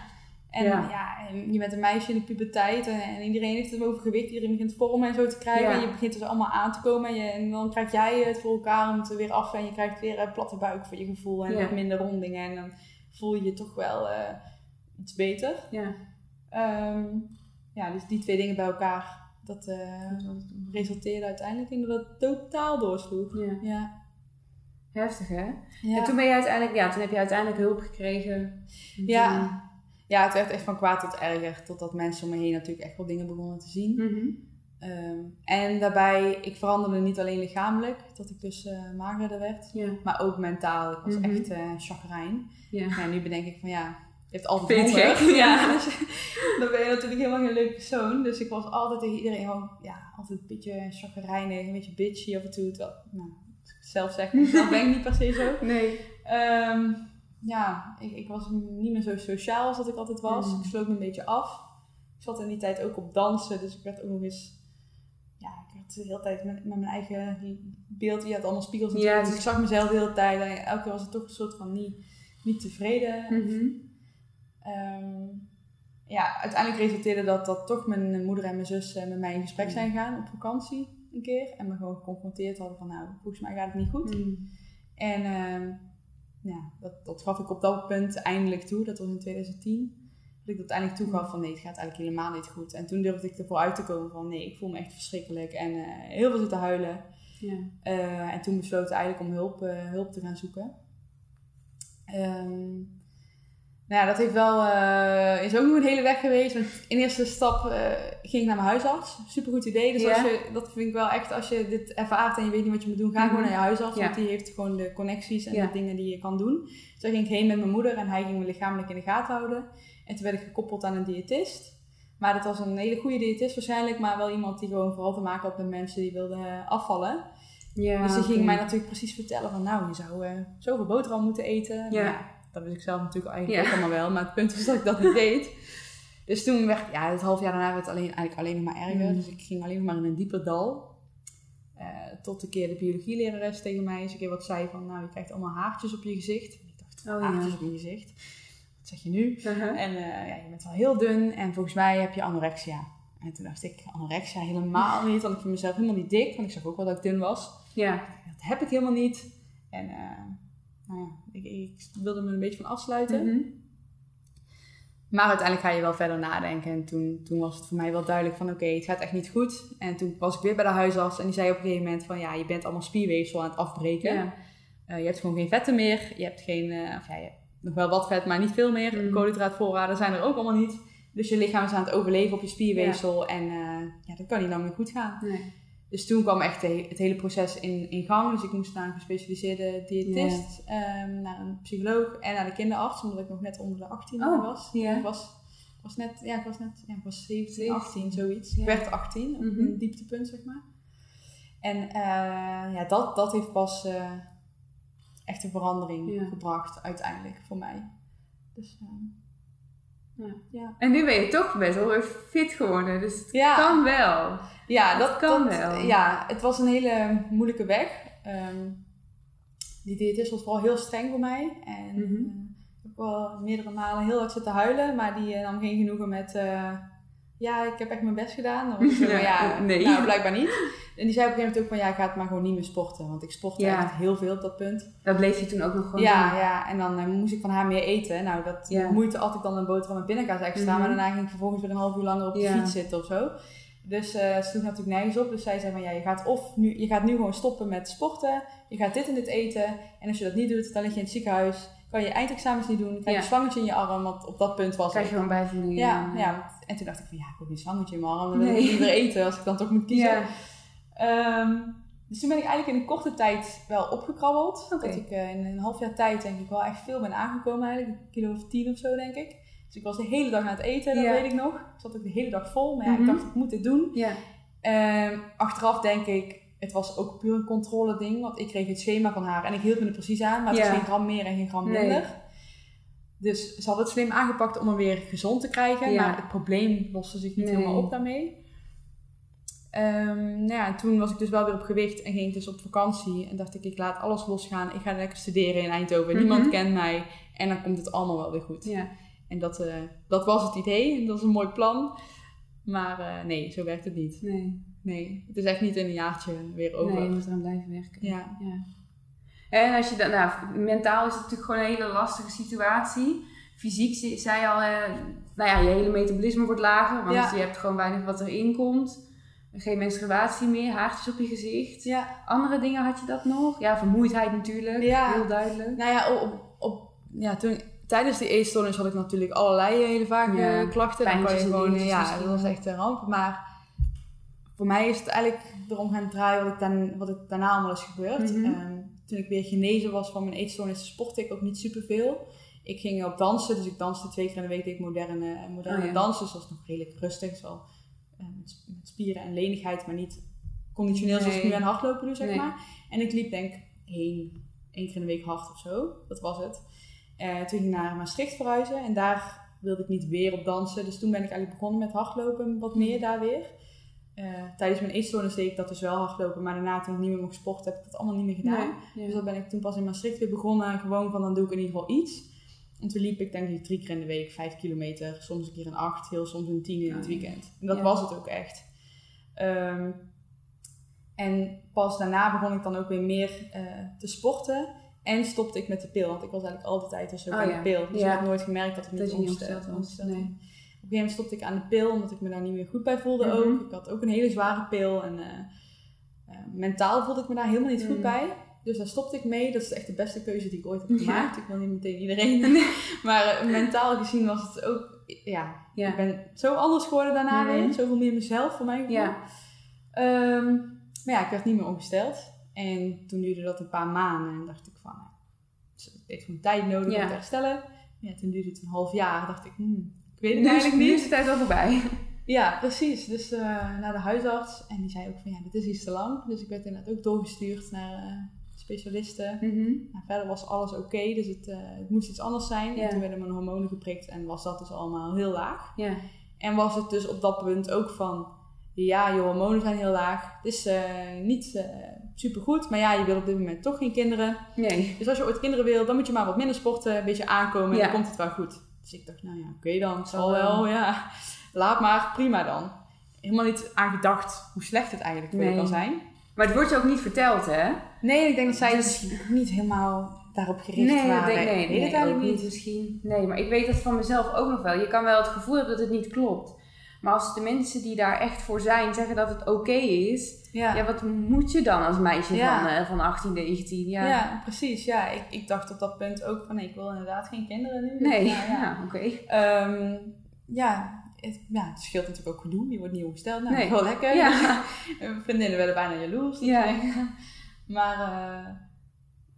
En Ja. ja. en je bent een meisje in de puberteit en, en iedereen heeft het over gewicht. Iedereen begint vormen en zo te krijgen. Ja. En je begint dus allemaal aan te komen. En, je, en dan krijg jij het voor elkaar om het er weer af. En je krijgt weer een platte buik voor je gevoel. En Ja. wat minder rondingen. En dan voel je je toch wel eh, iets beter. ja. Ehm, ja, dus die twee dingen bij elkaar. Dat eh, resulteerde uiteindelijk in dat het totaal doorsloeg. Ja. Ja. Heftig hè? Ja. En toen ben je uiteindelijk, ja, toen heb je uiteindelijk hulp gekregen. En Ja. Ja, het werd echt van kwaad tot erger. Totdat mensen om me heen natuurlijk echt wel dingen begonnen te zien. Mhm. Ehm, en daarbij, ik veranderde niet alleen lichamelijk, dat ik dus eh magerder werd, maar ook mentaal. Ik was Mhm. echt eh chagrijn. Ja. Ja, nu bedenk ik van ja, je hebt altijd Vind honger. gek? [laughs] Ja, dus [laughs] dan ben je natuurlijk helemaal geen leuk persoon. Dus ik was altijd tegen iedereen gewoon, ja, altijd een beetje chagrijnig, een beetje bitchy af en toe. Terwijl, nou, ik zelf zeg, [laughs] dat ben ik niet per se zo. Nee. Ehm, ja, ik, ik was niet meer zo sociaal als dat ik altijd was. Mm. Ik sloot me een beetje af. Ik zat in die tijd ook op dansen, dus ik werd ook nog eens... Ja, ik werd de hele tijd met, met mijn eigen beeld. Je had allemaal spiegels Ja, natuurlijk, dus dus- ik zag mezelf de hele tijd. En elke keer was het toch een soort van niet, niet tevreden. Mhm. Ehm, ja, uiteindelijk resulteerde dat dat toch mijn moeder en mijn zus eh, met mij in gesprek zijn gegaan op vakantie een keer. En me gewoon geconfronteerd hadden van nou, volgens mij gaat het niet goed. Mhm. En ehm, ja, dat, dat gaf ik op dat punt eindelijk toe. Dat was in 2010. Dat ik dat eindelijk toegaf van nee, het gaat eigenlijk helemaal niet goed. En toen durfde ik ervoor uit te komen van nee, ik voel me echt verschrikkelijk. En eh, heel veel zitten huilen. Ja. Eh, en toen besloot ik eigenlijk om hulp, eh, hulp te gaan zoeken. Ehm, nou ja, dat heeft wel, eh, is ook nog een hele weg geweest. Want in eerste stap eh, ging ik naar mijn huisarts. Supergoed idee. Dus als je, dat vind ik wel echt, als je dit ervaart en je weet niet wat je moet doen, ga Mhm. gewoon naar je huisarts. Want die heeft gewoon de connecties en de dingen die je kan doen. Dus daar ging ik heen met mijn moeder en hij ging me lichamelijk in de gaten houden. En toen werd ik gekoppeld aan een diëtist. Maar dat was een hele goede diëtist waarschijnlijk, maar wel iemand die gewoon vooral te maken had met mensen die wilden eh, afvallen. Ja, Dus die ging mij natuurlijk precies vertellen van nou, je zou eh, zoveel boterham moeten eten. Ja. Dat wist ik zelf natuurlijk eigenlijk Ja. ook allemaal wel, maar het punt was dat ik dat niet [laughs] deed. Dus toen werd, ja, het half jaar daarna werd het alleen, eigenlijk alleen nog maar erger. Mm. Dus ik ging alleen nog maar in een dieper dal. Eh, tot een keer de biologielerares tegen mij eens een keer wat zei van nou, je krijgt allemaal haartjes op je gezicht. En ik dacht, Oh, ja. haartjes op je gezicht? Wat zeg je nu? Uh-huh. En eh, ja, je bent wel heel dun en volgens mij heb je anorexia. En toen dacht ik, anorexia helemaal niet, want ik vind mezelf helemaal niet dik. Want ik zag ook wel dat ik dun was. Ja. Dat heb ik helemaal niet. En eh, nou ja, ik, ik wilde me een beetje van afsluiten. Mhm. Maar uiteindelijk ga je wel verder nadenken. En toen, toen was het voor mij wel duidelijk van oké, het gaat echt niet goed. En toen was ik weer bij de huisarts en die zei op een gegeven moment van ja, je bent allemaal spierweefsel aan het afbreken. Ja. Eh, je hebt gewoon geen vetten meer. Je hebt geen, eh, of ja, je hebt nog wel wat vet, maar niet veel meer. Mm. Koolhydraatvoorraden zijn er ook allemaal niet. Dus je lichaam is aan het overleven op je spierweefsel. En eh, ja, dat kan niet lang meer goed gaan. Nee. Dus toen kwam echt het hele proces in, in gang. Dus ik moest naar een gespecialiseerde diëtist, ehm, naar een psycholoog en naar de kinderarts, omdat ik nog net onder de 18 Oh, was. ja. Ik was, was net, ja, ik was net, ja, ik was 17, 17, 18, zoiets. ja. Ik werd 18, op Mhm. een dieptepunt, zeg maar. En eh, ja, dat, dat heeft pas eh, echt een verandering gebracht, uiteindelijk, voor mij. Dus, ehm, Ja. ja. En nu ben je toch best wel weer fit geworden. Dus het kan wel. Ja, Dat dat kan wel. Ja, het was een hele moeilijke weg. Ehm, die diëtist was vooral heel streng voor mij. En Mhm. eh, ik heb wel meerdere malen heel hard zitten huilen. Maar die eh, nam geen genoegen met... eh, ja, ik heb echt mijn best gedaan. Dan was ik zo [laughs] van, ja, Nee. nou, blijkbaar niet. En die zei op een gegeven moment ook van... Ja, ga het maar gewoon niet meer sporten. Want ik sportte Ja. echt heel veel op dat punt. Dat bleef je toen ook nog gewoon Ja, doen. ja, en dan eh, moest ik van haar meer eten. Nou, dat Ja. moeite had ik dan een boterham met pindakaas extra. Mhm. Maar daarna ging ik vervolgens weer een half uur langer op de Ja. fiets zitten of zo. Dus eh ze sloeg natuurlijk nergens op. Dus zij zei van, ja, je gaat, of nu, je gaat nu gewoon stoppen met sporten. Je gaat dit en dit eten. En als je dat niet doet, dan lig je in het ziekenhuis. Kan je eindexamens niet doen. Krijg je Ja. een slangetje in je arm. Want op dat punt was Krijg je gewoon bijvoeding. Ja, en, ja, want- en toen dacht ik van, ja, ik heb geen slangetje in mijn arm. Dan wil Nee. ik niet meer eten als ik dan toch moet kiezen. Ja. Ehm, dus toen ben ik eigenlijk in een korte tijd wel opgekrabbeld. Dat ik eh, in een half jaar tijd denk ik wel echt veel ben aangekomen eigenlijk. Een kilo of tien of zo denk ik. Dus ik was de hele dag aan het eten, dat Ja. weet ik nog. Ik zat ook de hele dag vol. Maar ja, Mhm. ik dacht ik moet dit doen. Ja. Ehm, achteraf denk ik, het was ook puur een controle ding. Want ik kreeg het schema van haar en ik hield me er precies aan. Maar het was geen gram meer en geen gram Nee. minder. Dus ze had het slim aangepakt om hem weer gezond te krijgen. Maar het probleem loste zich niet Nee. helemaal op daarmee. Ehm, nou ja, en toen was ik dus wel weer op gewicht en ging ik dus op vakantie. En dacht ik, ik laat alles losgaan. Ik ga lekker studeren in Eindhoven. Mhm. Niemand kent mij. En dan komt het allemaal wel weer goed. Ja. En dat, eh, dat was het idee. En dat is een mooi plan. Maar eh, nee, zo werkt het niet. Nee. Nee, het is echt niet in een jaartje weer over. Nee, je moet eraan blijven werken. Ja. ja. En als je dan, nou, mentaal is het natuurlijk gewoon een hele lastige situatie. Fysiek ze- zei je al, eh, nou ja, je hele metabolisme wordt lager, want Ja. je hebt gewoon weinig wat erin komt. Geen menstruatie meer, haartjes op je gezicht. Ja, Andere dingen had je dat nog? Ja, vermoeidheid natuurlijk, Ja. heel duidelijk. nou ja, op, op, ja toen, tijdens die eetstoornis had ik natuurlijk allerlei hele vage Ja, klachten. Dan kan je gewoon, ja, misschien. dat was echt een ramp. Maar voor mij is het eigenlijk erom gaan draaien wat, ik dan, wat er daarna allemaal is gebeurd. Mhm. Ehm, toen ik weer genezen was van mijn eetstoornis, sportte ik ook niet superveel. Ik ging op dansen, dus ik danste twee keer in de week deed ik moderne, moderne Oh ja. dansen. Dus dat was nog redelijk rustig. Wel, eh, met sp- met spieren en lenigheid, maar niet conditioneel zoals ik nu aan hardlopen doe, zeg Nee. maar. En ik liep denk ik één, één keer in de week hard of zo. Dat was het. Eh, toen ging ik naar Maastricht verhuizen en daar wilde ik niet weer op dansen. Dus toen ben ik eigenlijk begonnen met hardlopen, wat meer daar weer. Eh, tijdens mijn eetstoornis deed ik dat dus wel hardlopen, maar daarna toen ik niet meer mocht sporten heb ik dat allemaal niet meer gedaan. Nee. Dus dat ben ik toen pas in Maastricht weer begonnen. Gewoon van dan doe ik in ieder geval iets. En toen liep ik denk ik drie keer in de week, vijf kilometer. Soms een keer een acht, heel soms een tien in het Oh, weekend. En dat ja. was het ook echt. Ehm, en pas daarna begon ik dan ook weer meer eh, te sporten. En stopte ik met de pil. Want ik was eigenlijk altijd ook Oh, aan ja. de pil. Dus Ja. ik had nooit gemerkt dat ik niet Dat ongesteld was. ongesteld Nee. Op een gegeven moment stopte ik aan de pil. Omdat ik me daar niet meer goed bij voelde Mhm. ook. Ik had ook een hele zware pil. En eh, eh, mentaal voelde ik me daar helemaal niet goed Mm. bij. Dus daar stopte ik mee. Dat is echt de beste keuze die ik ooit heb Ja. gemaakt. Ik wil niet meteen iedereen. [laughs] [laughs] maar eh, mentaal gezien was het ook... Ja, ik ben zo anders geworden daarna Mhm. weer. Zoveel meer mezelf voor gevoel. Ja. Ehm, maar ja, ik werd niet meer ongesteld. En toen duurde dat een paar maanden. En dacht ik van... nou, Het heeft gewoon tijd nodig Ja. om te herstellen. Ja, toen duurde het een half jaar. dacht ik... Hmm, ik weet het Nu, eigenlijk nu niet. is de tijd wel voorbij. [laughs] Ja, precies. Dus eh, naar de huisarts. En die zei ook van ja, dit is iets te lang. Dus ik werd inderdaad ook doorgestuurd naar eh, specialisten. Mhm. Nou, verder was alles oké, dus het, het moest iets anders zijn. Ja. En toen werden mijn hormonen geprikt en was dat dus allemaal heel laag. Ja. En was het dus op dat punt ook van, ja, je hormonen zijn heel laag. Het is niet supergoed, maar ja, je wil op dit moment toch geen kinderen. Nee. Dus als je ooit kinderen wil, dan moet je maar wat minder sporten, een beetje aankomen en Ja. dan komt het wel goed. Dus ik dacht, nou ja, oké dan, het zal wel. ja. Laat maar, prima dan. Helemaal niet aan gedacht hoe slecht het eigenlijk voor je Nee. kan zijn. Maar het wordt je ook niet verteld, hè? Nee, ik denk dat zij Dus- ook niet helemaal daarop gericht Nee, waren. denk, nee, ik weet nee, eigenlijk ook niet. misschien. Nee, maar ik weet dat van mezelf ook nog wel. Je kan wel het gevoel hebben dat het niet klopt. Maar als de mensen die daar echt voor zijn zeggen dat het oké is, Ja. ja. wat moet je dan als meisje Ja. van, eh, van 18, 19? Ja. Ja. precies. Ja, ik, ik dacht op dat punt ook van nee, ik wil inderdaad geen kinderen nu. Nee, ja, nou, [laughs] ja. oké. Ehm, ja, het, ja, het scheelt natuurlijk ook gedoe. Je wordt niet ongesteld. Nou, Nee. wel lekker. Ja. Mijn [laughs] Vriendinnen werden bijna jaloers. Ja. [laughs] Maar eh,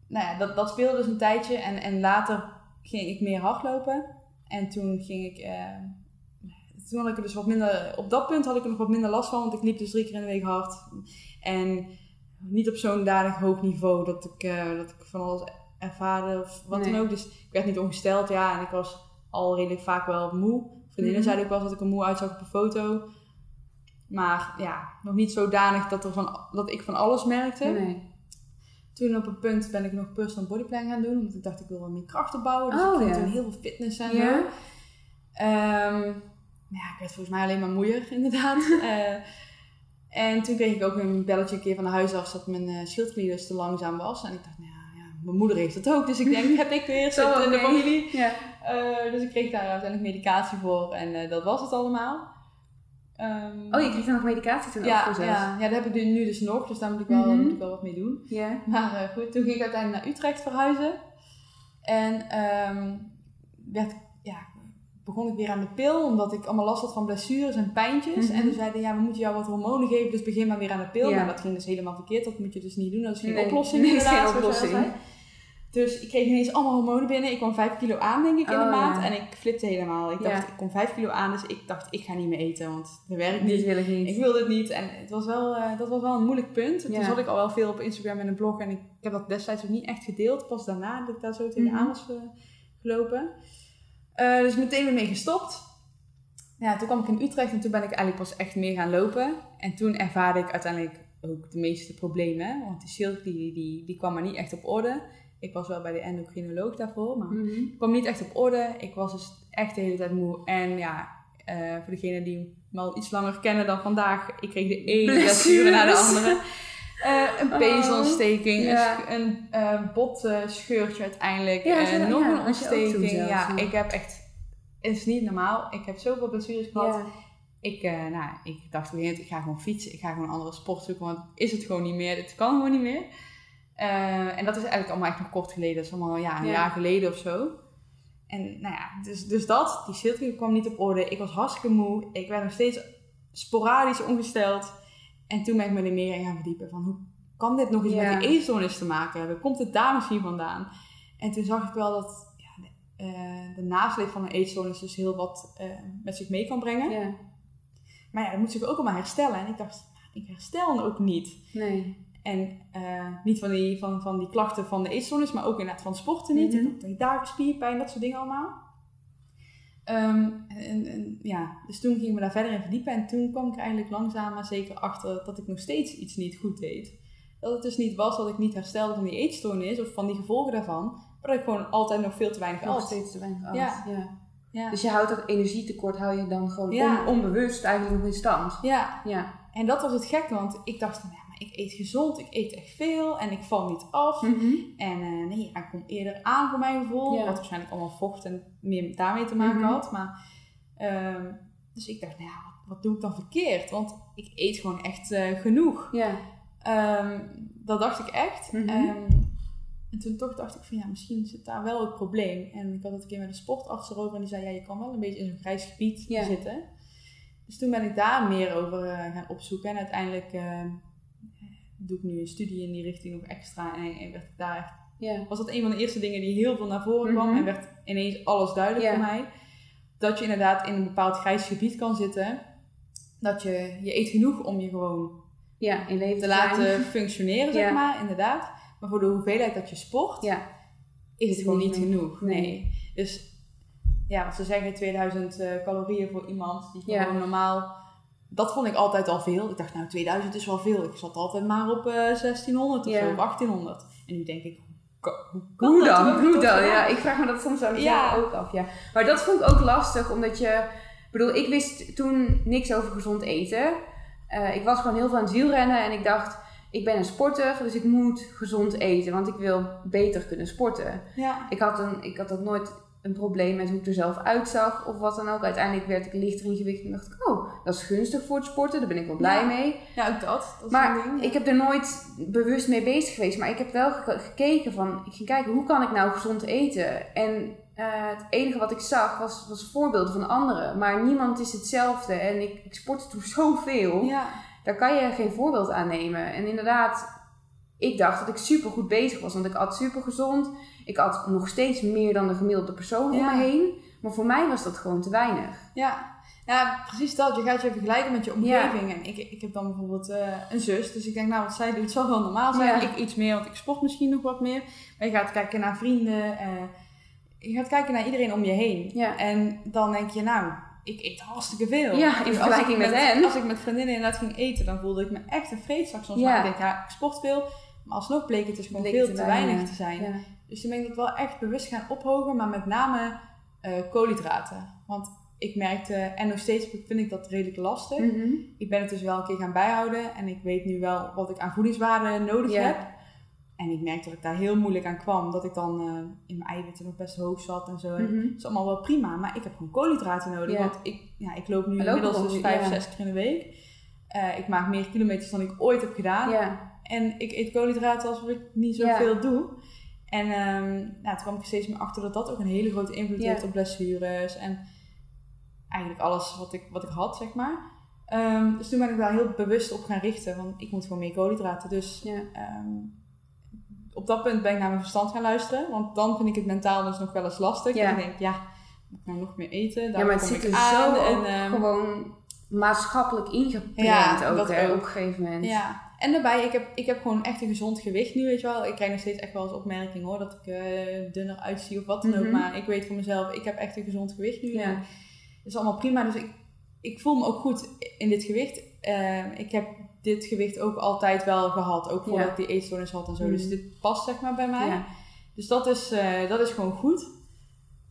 nou ja, dat, dat speelde dus een tijdje. En, en later ging ik meer hardlopen. En toen ging ik... eh, toen had ik er dus wat minder... Op dat punt had ik er nog wat minder last van. Want ik liep dus drie keer in de week hard. En niet op zo'n dadig hoog niveau dat ik, eh, dat ik van alles ervaarde of wat Nee. dan ook. Dus ik werd niet ongesteld, ja. En ik was al redelijk vaak wel moe. Vriendinnen Mhm. zeiden ook wel dat ik er moe uitzag op een foto. Maar ja, nog niet zodanig dat, er van, dat ik van alles merkte. Nee. Toen op een punt ben ik nog personal bodyplan gaan doen. Omdat ik dacht, ik wil wat meer kracht opbouwen. Dus Oh, ik ging toen heel veel fitness en zo. Maar ja, ik werd volgens mij alleen maar moeier, [laughs] inderdaad. [laughs] Eh, en toen kreeg ik ook een belletje een keer van de huisarts dat mijn uh, schildklier dus te langzaam was. En ik dacht, nou ja, ja, mijn moeder heeft dat ook. Dus ik denk, [laughs] heb ik weer, Zo, zit in de familie. Ja. Eh, dus ik kreeg daar uiteindelijk medicatie voor en eh, dat was het allemaal. Ehm, Oh, je kreeg dan nog medicatie toen ook ja, voor zelfs? ja, ja, dat heb ik nu dus nog, dus daar moet ik wel, Mhm. moet ik wel wat mee doen. Ja. Maar eh, goed, toen ging ik uiteindelijk naar Utrecht verhuizen. En ehm, werd, ja, begon ik weer aan de pil, omdat ik allemaal last had van blessures en pijntjes. Mhm. En toen zeiden ja, we moeten jou wat hormonen geven, dus begin maar weer aan de pil. Ja. Maar dat ging dus helemaal verkeerd, dat moet je dus niet doen. Dat is geen Nee, oplossing inderdaad. geen oplossing. Dus ik kreeg ineens allemaal hormonen binnen. Ik kwam 5 kilo aan, denk ik, in Oh, de maand. ja. En ik flipte helemaal. Ik dacht, Ja. ik kom 5 kilo aan, dus ik dacht, ik ga niet meer eten, want dat werkt niet. Dit wil ik niet. Ik wilde het niet en het was wel, eh, dat was wel een moeilijk punt. Toen zat ik al wel veel op Instagram en een blog en ik, ik heb dat destijds ook niet echt gedeeld. Pas daarna dat ik daar zo tegenaan Mhm. was eh, gelopen. Eh, dus meteen weer mee gestopt. Ja, toen kwam ik in Utrecht en toen ben ik eigenlijk pas echt meer gaan lopen. En toen ervaarde ik uiteindelijk ook de meeste problemen. Want die schildklier die, die, die kwam maar niet echt op orde. Ik was wel bij de endocrinoloog daarvoor, maar Mhm. kwam niet echt op orde. Ik was dus echt de hele tijd moe. En ja, eh, voor degenen die me al iets langer kennen dan vandaag, ik kreeg de ene blessure na de andere. Eh, een Oh, peesontsteking, ja. een, eh, botscheurtje uiteindelijk, Ja, eh, nog ja, een ontsteking. Ja, ik heb echt, het is niet normaal. Ik heb zoveel blessures gehad. Ik, nou, ik dacht op ik ga gewoon fietsen. Ik ga gewoon een andere sport zoeken, want is het gewoon niet meer. Het kan gewoon niet meer. En dat is eigenlijk allemaal echt nog kort geleden. Dat is allemaal ja, een Ja. jaar geleden of zo. En nou ja, dus, dus dat. Die schildklier kwam niet op orde. Ik was hartstikke moe. Ik werd nog steeds sporadisch ongesteld. En toen ben ik me er meer in gaan verdiepen. Van hoe kan dit nog iets met die eetstoornis te maken hebben? Komt het daar misschien vandaan? En toen zag ik wel dat ja, de, eh, de nasleep van een eetstoornis dus heel wat eh, met zich mee kan brengen. Ja. Maar ja, dat moet zich ook allemaal herstellen. En ik dacht, ik herstel ook niet. Nee. En eh, niet van die, van, van die klachten van de eetstoornis, maar ook inderdaad van sporten niet. Mhm. Ik had dagen spierpijn, dat soort dingen allemaal. Ehm, en, en, ja, dus toen gingen we daar verder in verdiepen. En toen kwam ik er eigenlijk langzaam maar zeker achter dat ik nog steeds iets niet goed deed. Dat het dus niet was dat ik niet herstelde van die eetstoornis of van die gevolgen daarvan. Maar dat ik gewoon altijd nog veel te weinig Nog at. steeds te weinig at. Ja. Ja. Ja. Dus je houdt dat energietekort hou je dan gewoon Ja. on- onbewust eigenlijk nog in stand. ja, Ja. en dat was het gekke, want ik dacht maar ik eet gezond, ik eet echt veel en ik val niet af. Mhm. En eh, nee, hij komt eerder aan voor mijn gevoel. Ja. Wat waarschijnlijk allemaal vocht en meer daarmee te maken Mhm. had. Maar, ehm, dus ik dacht, nou wat, wat doe ik dan verkeerd? Want ik eet gewoon echt eh, genoeg. Ja. Ehm, dat dacht ik echt. Mhm. Ehm, en toen toch dacht ik van ja, misschien zit daar wel het probleem. En ik had het een keer met een sportarts erover en die zei ja, je kan wel een beetje in zo'n grijs gebied Ja. zitten. Dus toen ben ik daar meer over eh, gaan opzoeken. En uiteindelijk doe ik nu een studie in die richting nog extra. En, en werd ik daar echt Ja. was dat een van de eerste dingen die heel veel naar voren kwam. Mhm. En werd ineens alles duidelijk voor mij. Dat je inderdaad in een bepaald grijs gebied kan zitten. Dat je, je eet genoeg om je gewoon Ja, in leven te laten [laughs] functioneren, zeg maar, inderdaad. Maar voor de hoeveelheid dat je sport, Ja. is het gewoon niet genoeg. Nee. Nee. Dus ja, wat ze zeggen, 2000 eh, calorieën voor iemand die Ja. gewoon normaal... Dat vond ik altijd al veel. Ik dacht, nou, 2000 is wel veel. Ik zat altijd maar op eh 1600 of Ja. zo, of 1800. En nu denk ik, hoe dan? Hoe dan? gedaan? Ja, ik vraag me dat soms aan mezelf Ja. ook af. Ja. Maar dat vond ik ook lastig, omdat je... Ik bedoel, ik wist toen niks over gezond eten. Eh, ik was gewoon heel veel aan het wielrennen en ik dacht... Ik ben een sporter, dus ik moet gezond eten, want ik wil beter kunnen sporten. Ja. Ik had, een, ik had ook nooit een probleem met hoe ik er zelf uitzag of wat dan ook. Uiteindelijk werd ik lichter in gewicht en dacht ik, oh, dat is gunstig voor het sporten, daar ben ik wel blij Ja. mee. Ja, ook dat. dat is Maar ding. ik heb er nooit bewust mee bezig geweest. Maar ik heb wel ge- gekeken van... Ik ging kijken, hoe kan ik nou gezond eten? En eh, het enige wat ik zag was, was voorbeelden van anderen. Maar niemand is hetzelfde. En ik, ik sportte toen [laughs] zoveel. Ja. Daar kan je geen voorbeeld aan nemen. En inderdaad, ik dacht dat ik super goed bezig was. Want ik at super gezond. Ik at nog steeds meer dan de gemiddelde persoon om me heen. Maar voor mij was dat gewoon te weinig. Ja. Ja, precies dat. Je gaat je vergelijken met je omgeving. En ik, ik heb dan bijvoorbeeld eh, een zus. Dus ik denk, nou, wat zij doet zal wel normaal zijn. Ja. Ik iets meer, want ik sport misschien nog wat meer. Maar je gaat kijken naar vrienden. eh, je gaat kijken naar iedereen om je heen. Ja. En dan denk je, nou, ik eet hartstikke veel. Ja, in vergelijking als ik met hen. Als ik met vriendinnen inderdaad ging eten, dan voelde ik me echt een vreedzak soms. Maar ik denk, ja, ik sport veel. Maar alsnog bleek het dus gewoon veel te te weinig. te zijn. Ja. Dus toen ben ik dat wel echt bewust gaan ophogen, maar met name eh, koolhydraten. Want ik merkte, en nog steeds vind ik dat redelijk lastig. Mhm. Ik ben het dus wel een keer gaan bijhouden en ik weet nu wel wat ik aan voedingswaarde nodig heb. En ik merkte dat ik daar heel moeilijk aan kwam. Dat ik dan eh, in mijn eiwitten nog best hoog zat en zo. Dat is allemaal wel prima, maar ik heb gewoon koolhydraten nodig. Want ik, ja, ik loop nu lopen inmiddels dus vijf, ja. zes keer in de week. Eh, ik maak meer kilometers dan ik ooit heb gedaan. En ik eet koolhydraten alsof ik niet zoveel doe. En ehm, nou, toen kwam ik er steeds meer achter dat dat ook een hele grote invloed heeft op blessures. En eigenlijk alles wat ik, wat ik had, zeg maar. Ehm, dus toen ben ik daar heel bewust op gaan richten. Van ik moet gewoon meer koolhydraten. Dus Ja. ehm, op dat punt ben ik naar mijn verstand gaan luisteren. Want dan vind ik het mentaal dus nog wel eens lastig. Ja. En ik denk, ja, moet ik nou nog meer eten? ja, Daar maar het zit er aan. zo En, ehm, gewoon maatschappelijk ingeprent Ja, ook, dat hè, ook. op een gegeven moment. Ja, en daarbij, ik heb, ik heb gewoon echt een gezond gewicht nu, weet je wel. Ik krijg nog steeds echt wel eens opmerkingen hoor, dat ik eh, dunner uitzie of wat dan ook. Mhm. Maar ik weet voor mezelf, ik heb echt een gezond gewicht nu. Ja. En is allemaal prima, dus ik, ik voel me ook goed in dit gewicht. Eh, ik heb dit gewicht ook altijd wel gehad, ook voordat Ja. ik die eetstoornis had en zo. Mhm. Dus dit past zeg maar bij mij. Ja. Dus dat is, eh, dat is gewoon goed.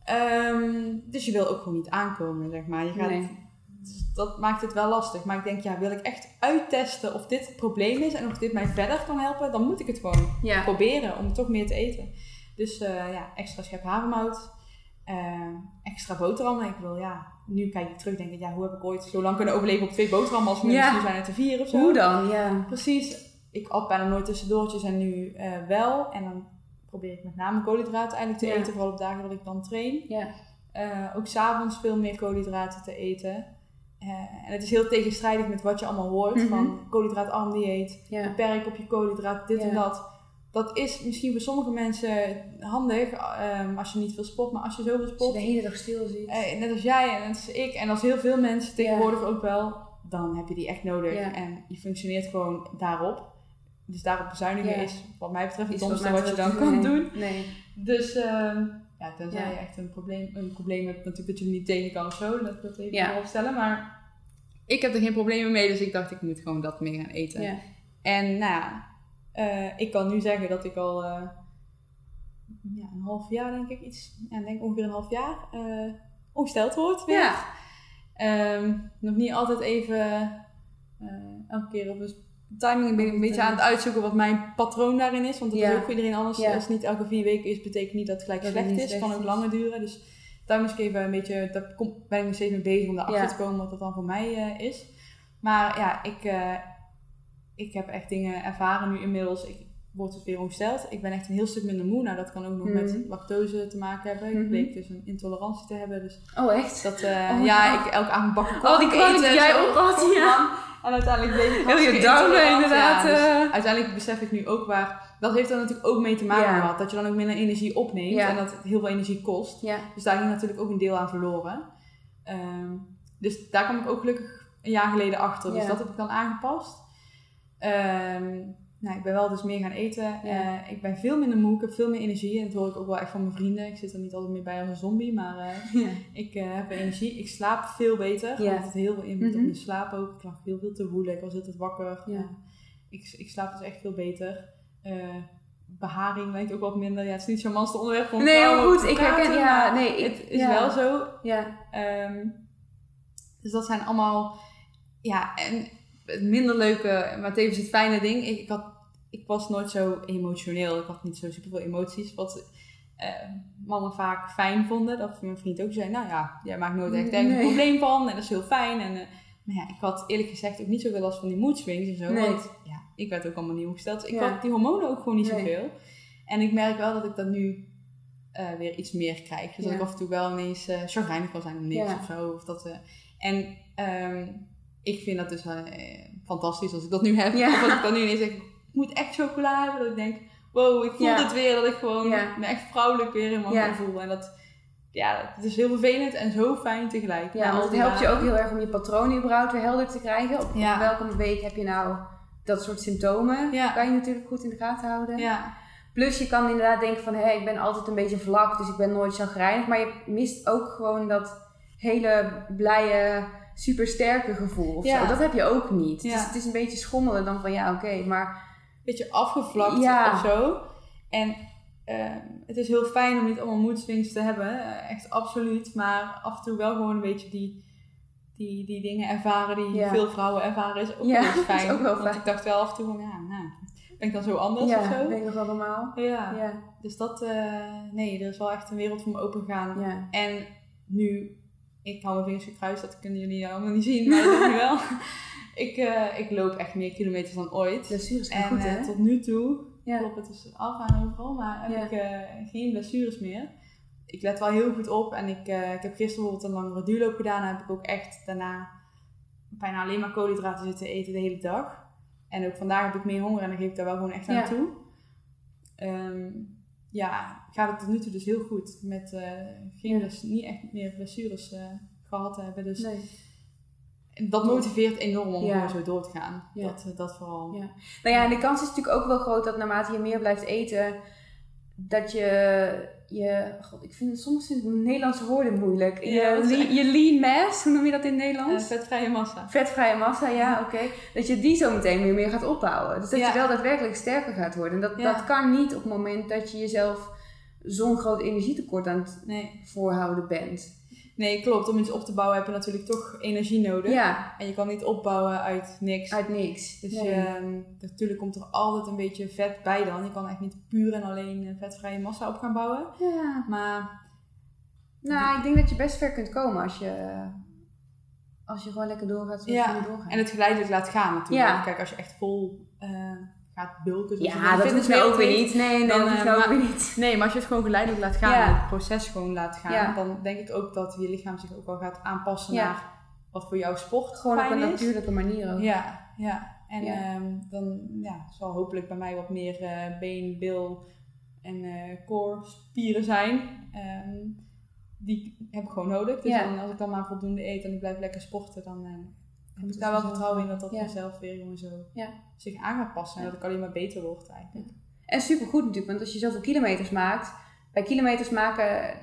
Ehm, dus je wil ook gewoon niet aankomen, zeg maar. Je gaat, Nee. dus dat maakt het wel lastig. Maar ik denk, ja, wil ik echt uittesten of dit het probleem is en of dit mij verder kan helpen, dan moet ik het gewoon Ja. proberen om toch meer te eten. Dus eh, ja, extra schep havermout, eh, extra boterhammen. Ik wil, ja, nu kijk ik terug denk ik, ja, hoe heb ik ooit zo lang kunnen overleven op twee boterhammen als Ja. nu zijn het er vier of zo. Hoe dan? Ja. Precies. Ik at bijna nooit tussendoortjes en nu eh, wel. En dan probeer ik met name koolhydraten eigenlijk te Ja. eten, vooral op dagen dat ik dan train. Ja. Eh, ook s'avonds veel meer koolhydraten te eten. Eh, en het is heel tegenstrijdig met wat je allemaal hoort. Mhm. Van koolhydraatarm dieet, beperk op je koolhydraat, dit en dat. Dat is misschien voor sommige mensen handig ehm, als je niet veel sport. Maar als je zoveel Als je sport, de hele dag stil zit. eh, net als jij en net als ik en als heel veel mensen tegenwoordig ook wel, dan heb je die echt nodig. Ja. En je functioneert gewoon daarop. Dus daarop bezuinigen Ja. is wat mij betreft het domste wat je dan kan nee. doen. Nee. Dus ehm, ja, tenzij je echt een probleem, een probleem hebt, natuurlijk dat je er niet tegen kan of zo, dat ik dat even Ja. voorop stellen. Maar ik heb er geen problemen mee, dus ik dacht ik moet gewoon dat meer gaan eten. En nou ja, eh, ik kan nu zeggen dat ik al eh, ja, een half jaar denk ik, iets, ja, denk ongeveer een half jaar eh ongesteld word weer. Ja. Ehm, nog niet altijd even elke keer op een timing. Ik ben een beetje aan het uitzoeken wat mijn patroon daarin is. Want dat Ja. is ook voor iedereen anders. Als het niet elke vier weken is, betekent niet dat het gelijk Dat slecht is. Het kan ook is. langer duren. Dus daar moest ik even een beetje, daar ben ik nog steeds mee bezig om daarachter Ja. te komen wat dat dan voor mij is. Maar ja, ik, ik heb echt dingen ervaren nu inmiddels. Ik word dus weer ongesteld. Ik ben echt een heel stuk minder moe. Nou, dat kan ook nog met lactose te maken hebben. Ik Mhm. bleek dus een intolerantie te hebben. Dus Oh, echt? dat, eh, Oh, ja, ik elke avond bakken Oh, die kwam jij ook had, ja. En uiteindelijk bleek ik Heel je intolerant. inderdaad, Ja, dus eh. uiteindelijk besef ik nu ook waar... Dat heeft er natuurlijk ook mee te maken Ja. gehad. Dat je dan ook minder energie opneemt. Ja. En dat het heel veel energie kost. Ja. Dus daar ging natuurlijk ook een deel aan verloren. Ehm, dus daar kwam ik ook gelukkig een jaar geleden achter. Dus dat heb ik dan aangepast. Ehm, nou, ik ben wel dus meer gaan eten. Ja. Eh, ik ben veel minder moe. Ik heb veel meer energie. En dat hoor ik ook wel echt van mijn vrienden. Ik zit er niet altijd meer bij als een zombie. Maar eh, [laughs] Ja. ik eh, heb energie. Ik slaap veel beter. Ja. Het heeft heel veel invloed op Mhm. mijn slaap ook. Ik lag heel veel te woelen. Ik was altijd wakker. Ja. Ik, ik slaap dus echt veel beter. Eh, beharing lijkt ook wat minder. Ja, het is niet zo'n manste onderwerp Nee, heel goed. Ik herken, ja, nee. Ik, Het is wel zo. Ja. Ehm, dus dat zijn allemaal, ja, en het minder leuke, maar tevens het fijne ding. Ik, ik, had, ik was nooit zo emotioneel. Ik had niet zo super veel emoties. Wat eh, mannen vaak fijn vonden. Dat mijn vriend ook zei, nou ja, jij maakt nooit echt Nee. een probleem van. En dat is heel fijn. En, eh, maar ja, ik had eerlijk gezegd ook niet zoveel last van die mood swings en zo. Nee. Want ja, ik werd ook allemaal niet ongesteld. Dus ik Ja. had die hormonen ook gewoon niet Nee. zoveel. En ik merk wel dat ik dat nu eh, weer iets meer krijg. Dus Ja. dat ik af en toe wel ineens uh, chagrijnig kan zijn om niks Ja. of zo. Of dat, eh, en ehm, ik vind dat dus eh, fantastisch als ik dat nu heb. Ja. Of als ik dan nu ineens zeg, ik moet echt chocola hebben. Dat ik denk, wow, ik voel Ja. het weer. Dat ik gewoon me echt vrouwelijk weer in mijn voel. En dat, ja, het is heel vervelend en zo fijn tegelijk. Ja, want het helpt je ook heel erg om je patroon überhaupt weer helder te krijgen. Op, welke week heb je nou dat soort symptomen? Kan je natuurlijk goed in de gaten houden. Ja, Plus je kan inderdaad denken van, hé, ik ben altijd een beetje vlak, dus ik ben nooit chagrijnig. Maar je mist ook gewoon dat hele blije, supersterke gevoel of Ja. zo. Dat heb je ook niet. Ja. Dus het is een beetje schommelen dan van, ja, oké, maar... beetje afgevlakt Ja. of zo. En ehm, het is heel fijn om niet allemaal moedswings te hebben. eh, echt absoluut. Maar af en toe wel gewoon een beetje die, die, die dingen ervaren die veel vrouwen ervaren. Is ook wel eens [laughs] dat is fijn. ook wel Want fijn. ik dacht wel af en toe van, ja, nou, ben ik dan zo anders of ja, zo? ben ik nog wel normaal? Ja. Ja, Dus dat, eh, nee, er is wel echt een wereld voor me open gegaan. ja. En nu, ik hou mijn vingers gekruist, dat kunnen jullie allemaal niet zien, maar dat wel. [laughs] Ik, eh, ik loop echt meer kilometers dan ooit. Blessures En goed, eh, hè? tot nu toe, Ja. klopt het is af en overal, maar heb ik eh, geen blessures meer. Ik let wel heel goed op en ik, ik heb gisteren bijvoorbeeld een langere duurloop gedaan. En heb ik ook echt daarna bijna alleen maar koolhydraten zitten eten de hele dag. En ook vandaag heb ik meer honger en dan geef ik daar wel gewoon echt aan Ja. toe. Ehm, ja, gaat het tot nu toe dus heel goed. Met eh, geen Ja. bles- niet echt meer blessures eh, gehad te hebben. Dus Nee. dat motiveert enorm om Ja. zo door te gaan. Ja. Dat, eh, dat vooral. Ja. Nou ja, en de kans is natuurlijk ook wel groot dat naarmate je meer blijft eten, dat je, je god, ik vind soms vind ik Nederlandse woorden moeilijk. Je, dat is le- echt- je lean mass, hoe noem je dat in het Eh, Nederlands? vetvrije massa. Vetvrije massa, ja, oké. Dat je die zo meteen weer meer gaat opbouwen. Dus dat Ja. je wel daadwerkelijk sterker gaat worden. En dat, Ja. dat kan niet op het moment dat je jezelf zo'n groot energietekort aan het Nee. voorhouden bent. Nee, klopt. Om iets op te bouwen heb je natuurlijk toch energie nodig. Ja, En je kan niet opbouwen uit niks. uit niks. Dus Nee. je, ehm, natuurlijk komt er altijd een beetje vet bij dan. Je kan echt niet puur en alleen eh, vetvrije massa op gaan bouwen. Ja. Maar Nou, ik denk dat je best ver kunt komen als je, als je gewoon lekker doorgaat zoals Ja, je doorgaat. en het geleidelijk laat gaan natuurlijk. Ja. Kijk, als je echt vol eh, gaat bulken. Ja, dat hoeft nou ook weer niet. Nee, nee, Dan, dat eh, nou ook maar- weer niet. Nee, maar als je het gewoon geleidelijk laat gaan Ja. en het proces gewoon laat gaan, Ja. dan denk ik ook dat je lichaam zich ook wel gaat aanpassen Ja. naar wat voor jouw sport Gewoon op een is. natuurlijke manier ook. Ja, ja. En ehm, dan ja, zal hopelijk bij mij wat meer eh, been, bil en eh core spieren zijn. Ehm, die heb ik gewoon nodig. Dus dan, als ik dan maar voldoende eet en ik blijf lekker sporten, dan heb het ik daar wel vertrouwen in dat dat Ja. vanzelf weer gewoon zo Ja. zich aan gaat passen. En dat ik alleen maar beter word eigenlijk. En supergoed natuurlijk, want als je zoveel kilometers maakt, bij kilometers maken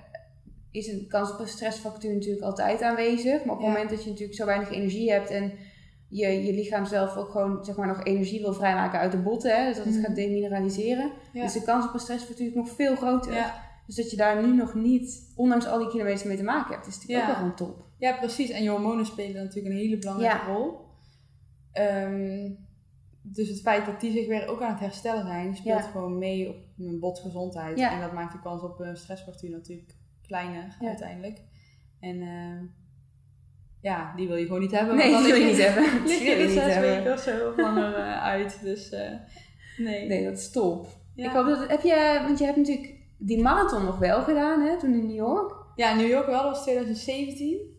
is een kans op een stressfactuur natuurlijk altijd aanwezig. Maar op het moment dat je natuurlijk zo weinig energie hebt en je, je lichaam zelf ook gewoon zeg maar nog energie wil vrijmaken uit de botten, hè, dus dat het Mhm. gaat demineraliseren, Ja. is de kans op een stressfactuur nog veel groter. Ja. Dus dat je daar nu nog niet, ondanks al die kilometers mee te maken hebt, is natuurlijk Ja. ook wel gewoon top. Ja, precies. En je hormonen spelen natuurlijk een hele belangrijke Ja. rol. Ehm, dus het feit dat die zich weer ook aan het herstellen zijn, speelt Ja. gewoon mee op mijn botgezondheid. En dat maakt de kans op een stressfactuur natuurlijk kleiner Ja. uiteindelijk. En ehm, ja, die wil je gewoon niet hebben. Nee, want die wil je niet hebben. [laughs] Die wil je niet zes hebben. weken of zo of langer eh, uit. Dus eh, nee. Nee, dat is top. Ik hoop dat, heb je, want je hebt natuurlijk die marathon nog wel gedaan, hè, toen in New York. Ja, New York wel, dat was 2017.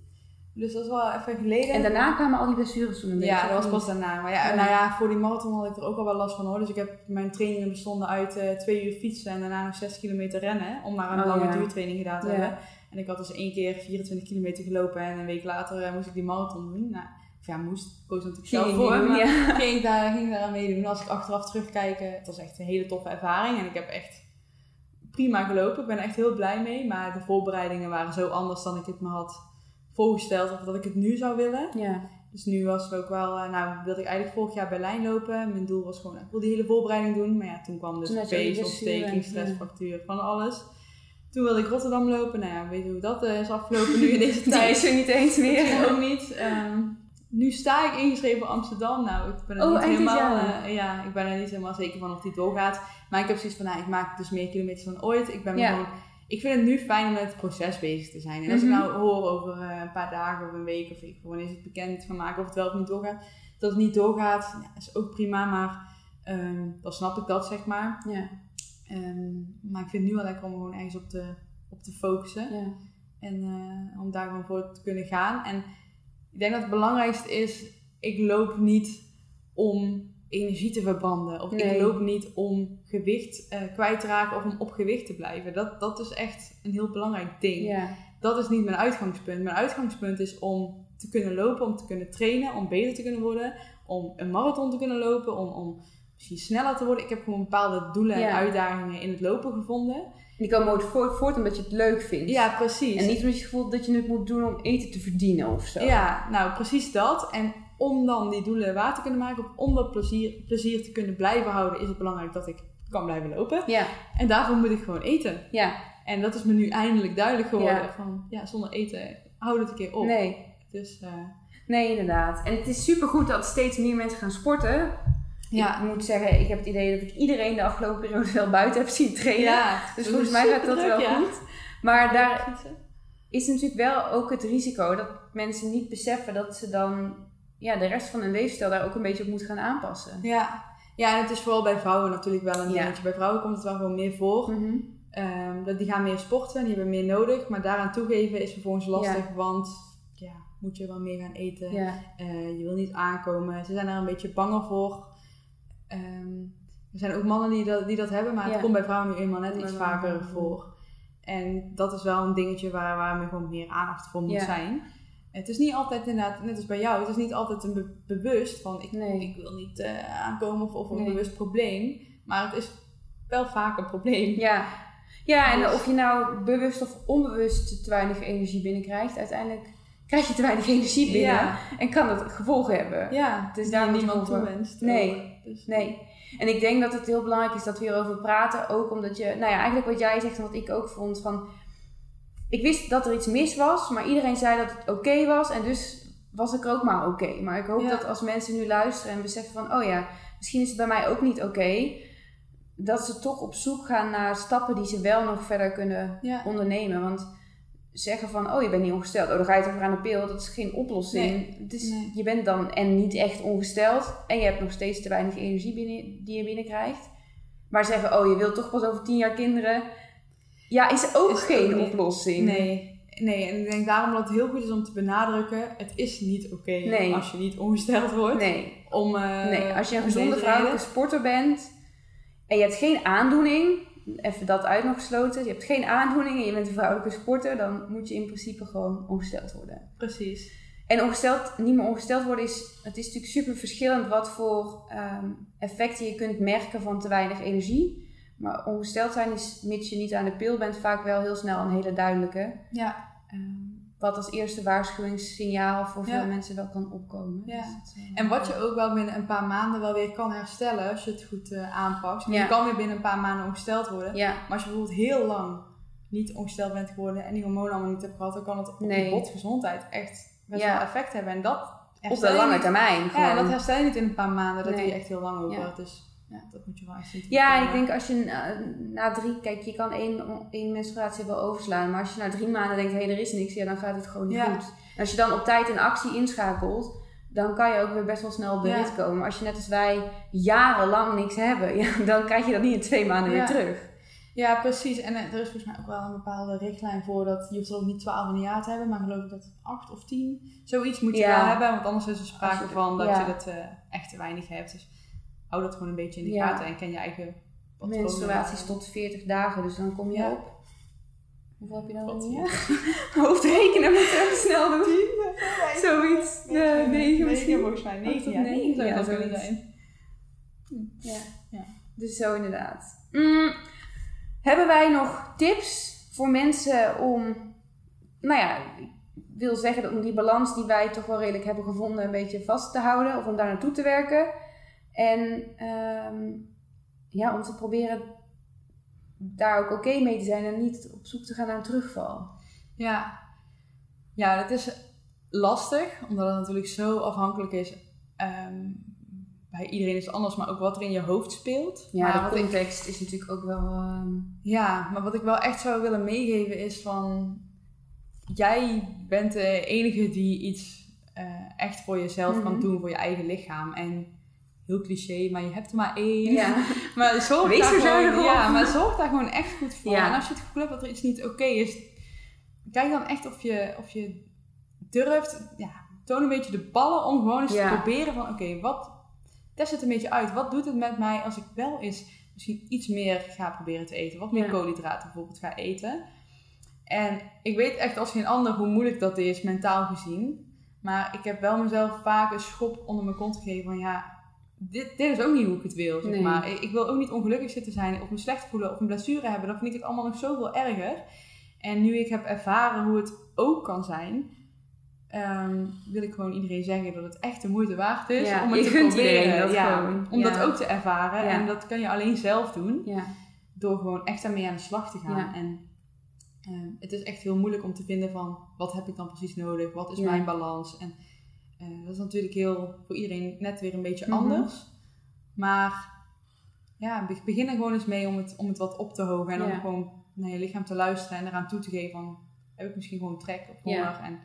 Dus dat is wel even geleden. En daarna kwamen al die blessures toen een beetje. Ja, dat was pas daarna. Maar ja, Ja. nou ja, voor die marathon had ik er ook al wel last van hoor. Dus ik heb mijn trainingen bestonden uit eh, twee uur fietsen en daarna nog zes kilometer rennen. Om maar een Oh, lange ja. duurtraining gedaan te Ja. hebben. En ik had dus één keer 24 kilometer gelopen en een week later eh, moest ik die marathon doen. Nou, of ja, moest. Ik koos natuurlijk zelf voor. doen, maar [laughs] ging ik daar, ging daar aan meedoen. Als ik achteraf terugkijk, eh, het was echt een hele toffe ervaring. En ik heb echt prima gelopen. Ik ben er echt heel blij mee. Maar de voorbereidingen waren zo anders dan ik het me had voorgesteld. Of dat ik het nu zou willen. Ja. Dus nu was het ook wel, eh, nou wilde ik eigenlijk vorig jaar Berlijn lopen. Mijn doel was gewoon, ik wil die hele voorbereiding doen. Maar ja, toen kwam dus peesontsteking, blessure, stressfactuur, van alles. Toen wilde ik Rotterdam lopen. Nou ja, weet je hoe dat eh, is afgelopen nu in deze [laughs] tijd. is er niet eens meer. Ook niet. Ehm, nu sta ik ingeschreven voor Amsterdam. Nou, ik ben er Oh, niet helemaal, eh, ja, ik ben er niet helemaal zeker van of die doorgaat. Maar ik heb zoiets van, nou, ik maak dus meer kilometers dan ooit. Ik ben Ja. gewoon, ik vind het nu fijn om met het proces bezig te zijn. En als Mhm. ik nou hoor over eh, een paar dagen of een week of ik wanneer is het bekend gaan maken of het wel of niet doorgaat, dat het niet doorgaat, ja, is ook prima. Maar ehm, dan snap ik dat zeg maar. Ja. Ehm, maar ik vind het nu wel lekker om gewoon ergens op te, op te focussen. Ja. En eh, om daar gewoon voor te kunnen gaan. En ik denk dat het belangrijkste is, ik loop niet om energie te verbranden. Of Nee. ik loop niet om gewicht eh, kwijt te raken of om op gewicht te blijven. Dat, dat is echt een heel belangrijk ding. Ja. Dat is niet mijn uitgangspunt. Mijn uitgangspunt is om te kunnen lopen, om te kunnen trainen, om beter te kunnen worden. Om een marathon te kunnen lopen, om, om misschien sneller te worden. Ik heb gewoon bepaalde doelen en Ja. uitdagingen in het lopen gevonden. Die komen ook voort, omdat je het leuk vindt. Ja, precies. En niet omdat je het gevoel dat je het moet doen om eten te verdienen of zo. Ja, nou precies dat. En om dan die doelen waar te kunnen maken, of om dat plezier, plezier te kunnen blijven houden, is het belangrijk dat ik kan blijven lopen. Ja, En daarvoor moet ik gewoon eten. ja. En dat is me nu eindelijk duidelijk geworden. Ja. Van ja, zonder eten houd het een keer op. Nee. Dus eh, Nee, inderdaad. En het is supergoed dat steeds meer mensen gaan sporten. Ja. Ik moet zeggen, ik heb het idee dat ik iedereen de afgelopen periode wel buiten heb zien trainen. ja. Dus volgens mij gaat dat wel ja. goed. Maar daar is natuurlijk wel ook het risico dat mensen niet beseffen dat ze dan ja, de rest van hun levensstijl daar ook een beetje op moeten gaan aanpassen. Ja. ja, en het is vooral bij vrouwen natuurlijk wel een Ja. dingetje. Bij vrouwen komt het wel gewoon meer voor. Mhm. Ehm, dat die gaan meer sporten, die hebben meer nodig. Maar daaraan toegeven is vervolgens lastig, want ja, moet je wel meer gaan eten. Ja. Eh, je wil niet aankomen. Ze zijn daar een beetje banger voor. Ehm, er zijn ook mannen die dat, die dat hebben, maar Ja. het komt bij vrouwen nu eenmaal net iets vaker voor. En dat is wel een dingetje waar, waar er gewoon meer aandacht voor moet Ja. zijn. Het is niet altijd inderdaad, net als bij jou, het is niet altijd een be- bewust van ik, Nee. ik wil niet eh, aankomen of, of een Nee. bewust probleem. Maar het is wel vaak een probleem. Ja. ja, en Dus- of je nou bewust of onbewust te weinig energie binnenkrijgt, uiteindelijk krijg je te weinig energie binnen Ja, en kan dat gevolgen hebben. ja. Dus die daar niemand toewenst. Nee. Dus, Nee. En ik denk dat het heel belangrijk is dat we hierover praten. Ook omdat je, nou ja, eigenlijk wat jij zegt en wat ik ook vond van... Ik wist dat er iets mis was, maar iedereen zei dat het oké was. En dus was ik er ook maar oké. Maar ik hoop Ja. dat als mensen nu luisteren en beseffen van... Oh ja, misschien is het bij mij ook niet oké. dat ze toch op zoek gaan naar stappen die ze wel nog verder kunnen Ja. ondernemen. Want zeggen van, oh je bent niet ongesteld. Oh, dan ga je toch weer aan de pil. Dat is geen oplossing. Nee. Het is, Nee. Je bent dan en niet echt ongesteld. En je hebt nog steeds te weinig energie binnen, die je binnenkrijgt. Maar zeggen, oh je wilt toch pas over tien jaar kinderen. Ja, is ook Is geen ook oplossing. Nee, nee, en ik denk daarom dat het heel goed is om te benadrukken: het is niet oké Nee. als je niet ongesteld wordt. Nee. Om, eh, nee. Als je een gezonde vrouwelijke sporter bent. En je hebt geen aandoening. Even dat uit nog gesloten. Je hebt geen aandoening en je bent een vrouwelijke sporter. Dan moet je in principe gewoon ongesteld worden. Precies. En ongesteld, niet meer ongesteld worden is, het is natuurlijk super verschillend wat voor ehm, effecten je kunt merken van te weinig energie. Maar ongesteld zijn is, mits je niet aan de pil bent, vaak wel heel snel een hele duidelijke. Ja, Ehm, wat als eerste waarschuwingssignaal voor Ja. veel mensen wel kan opkomen. Ja. Dus wel- en wat je ook wel binnen een paar maanden wel weer kan herstellen als je het goed eh, aanpakt. Ja. Je kan weer binnen een paar maanden ongesteld worden. Maar als je bijvoorbeeld heel lang niet ongesteld bent geworden en die hormonen allemaal niet hebt gehad, dan kan het op Nee. je botgezondheid echt best wel effect hebben. En dat op de lange termijn. Ja, en dat herstel je niet in een paar maanden. Dat Nee. doe je echt heel lang over. Dus ja, dat moet je wel echt zien. Ja, ik denk als je na, na drie, kijk, je kan één, één menstruatie wel overslaan, maar als je na drie maanden denkt, hé, hey, er is niks, ja, dan gaat het gewoon niet Ja. goed. En als je dan op tijd een actie inschakelt, dan kan je ook weer best wel snel op de Ja. komen. Maar als je net als wij jarenlang niks hebben, [laughs] ja, dan krijg je dat niet in twee maanden weer terug. Ja, precies. En eh, er is volgens mij ook wel een bepaalde richtlijn voor dat je hoeft er ook niet 12 in een jaar te hebben, maar geloof ik dat 8 of 10. Zoiets moet je wel hebben, want anders is er sprake je- van dat je het eh, echt te weinig hebt. Dus hou dat gewoon een beetje in de Ja. gaten en ken je eigen patronen. Menstruaties tot 40 dagen, dus dan kom je Ja. op. Hoeveel heb je dan in je? [laughs] Hoofdrekenen moeten we even snel doen. [laughs] Zoiets. Nee, negen misschien. volgens mij. 9 jaar. Negen, 9 zou ja, dat kunnen zijn. Ja. Ja. Dus zo inderdaad. Mm, hebben wij nog tips voor mensen om, nou ja, ik wil zeggen dat om die balans die wij toch wel redelijk hebben gevonden een beetje vast te houden of om daar naartoe te werken. En ehm, ja, om te proberen daar ook oké mee te zijn en niet op zoek te gaan naar een terugval. Ja. ja, dat is lastig, omdat het natuurlijk zo afhankelijk is. ehm, bij iedereen is het anders, maar ook wat er in je hoofd speelt. Ja, maar de ik, context is natuurlijk ook wel. ehm, ja, maar wat ik wel echt zou willen meegeven is van... Jij bent de enige die iets eh, echt voor jezelf kan Mhm. doen, voor je eigen lichaam. En heel cliché, maar je hebt er maar één. Ja. [laughs] Maar zorg Wees daar er gewoon, ja, maar zorg daar gewoon echt goed voor. Ja. En als je het gevoel hebt dat er iets niet oké is, kijk dan echt of je, of je durft, ja, toon een beetje de ballen om gewoon eens Ja. te proberen van, oké, wat, test het een beetje uit. Wat doet het met mij als ik wel eens misschien iets meer ga proberen te eten? Wat meer Ja. koolhydraten bijvoorbeeld ga eten. En ik weet echt als geen ander hoe moeilijk dat is, mentaal gezien. Maar ik heb wel mezelf vaak een schop onder mijn kont gegeven van ja, dit, dit is ook niet hoe ik het wil. Zeg Nee. maar. Ik ik wil ook niet ongelukkig zitten zijn of me slecht voelen of een blessure hebben. Dan vind ik het allemaal nog zoveel erger. En nu ik heb ervaren hoe het ook kan zijn, ehm, wil ik gewoon iedereen zeggen dat het echt de moeite waard is Ja, om het te proberen. iedereen dat ja, gewoon. Om dat ook te ervaren. En dat kan je alleen zelf doen Ja. door gewoon echt daarmee aan de slag te gaan. En ehm, het is echt heel moeilijk om te vinden van wat heb ik dan precies nodig, wat is mijn balans. En eh, dat is natuurlijk heel voor iedereen net weer een beetje Mhm. anders. Maar ja, be- begin er gewoon eens mee om het, om het wat op te hogen en Ja. om gewoon naar je lichaam te luisteren en eraan toe te geven van heb ik misschien gewoon trek of Ja. honger. En,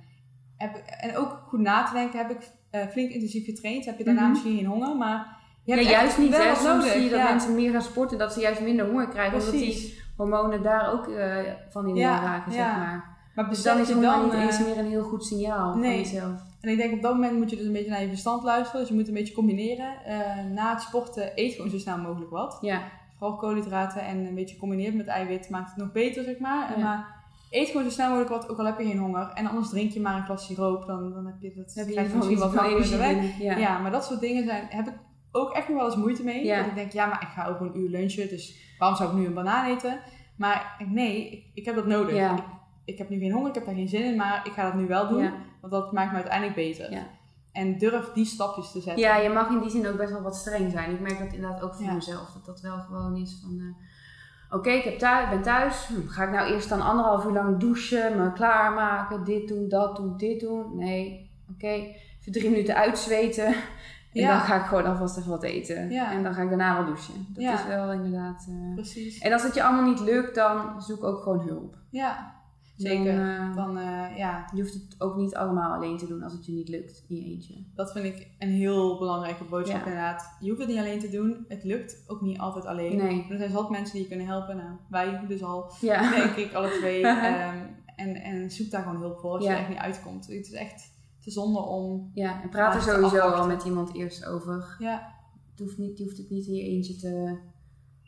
heb, en ook goed na te denken, heb ik eh, flink intensief getraind, heb je daarna Mhm. misschien geen honger, maar je hebt juist niet. wel Soms zie je dat mensen meer gaan sporten dat ze juist minder honger krijgen. Omdat die hormonen daar ook eh, van in raken, zeg maar. Maar Dus dan is je dan, niet eens meer een heel goed signaal nee. van jezelf. En ik denk op dat moment moet je dus een beetje naar je verstand luisteren. Dus je moet een beetje combineren. Eh, na het sporten eet gewoon zo snel mogelijk wat. Ja, Vooral koolhydraten en een beetje combineren met eiwit maakt het nog beter, zeg maar. En. Maar eet gewoon zo snel mogelijk wat, ook al heb je geen honger. En anders drink je maar een glas siroop, dan, dan heb je dat heb je krijg misschien wat makkelijker energie weg. Ja. Ja. maar dat soort dingen zijn, heb ik ook echt nog wel eens moeite mee. Ja. Dat ik denk, ja, maar ik ga ook een uur lunchen, dus waarom zou ik nu een banaan eten? Maar nee, ik, ik heb dat nodig. Ja. Ik, heb nu geen honger, ik heb daar geen zin in, maar ik ga dat nu wel doen. Ja. Want dat maakt me uiteindelijk beter. Ja. En durf die stapjes te zetten. Ja, je mag in die zin ook best wel wat streng zijn. Ik merk dat inderdaad ook voor Ja. mezelf. Dat dat wel gewoon is van... eh, Oké, ik heb thuis, ben thuis. Hm, Ga ik nou eerst dan anderhalf uur lang douchen, me klaarmaken, dit doen, dat doen, dit doen? Nee, oké. Even drie minuten uitzweten. En Ja. dan ga ik gewoon alvast even wat eten. Ja. En dan ga ik daarna wel douchen. Dat Ja. is wel inderdaad... eh, Precies. En als het je allemaal niet lukt, dan zoek ook gewoon hulp. Ja, zeker. Dan, eh, Dan, eh, ja, je hoeft het ook niet allemaal alleen te doen als het je niet lukt in je eentje. dat vind ik een heel belangrijke boodschap Ja. inderdaad. Je hoeft het niet alleen te doen. Het lukt ook niet altijd alleen. Nee. Er zijn zat mensen die je kunnen helpen. Nou, wij dus al, Ja. [laughs] denk ik, alle twee. [laughs] Ehm, en, en zoek daar gewoon hulp voor als je er echt niet uitkomt. Het is echt te zonde om... Ja, en praat er sowieso al met iemand eerst over. Ja, Het hoeft niet, je hoeft het niet in je eentje te,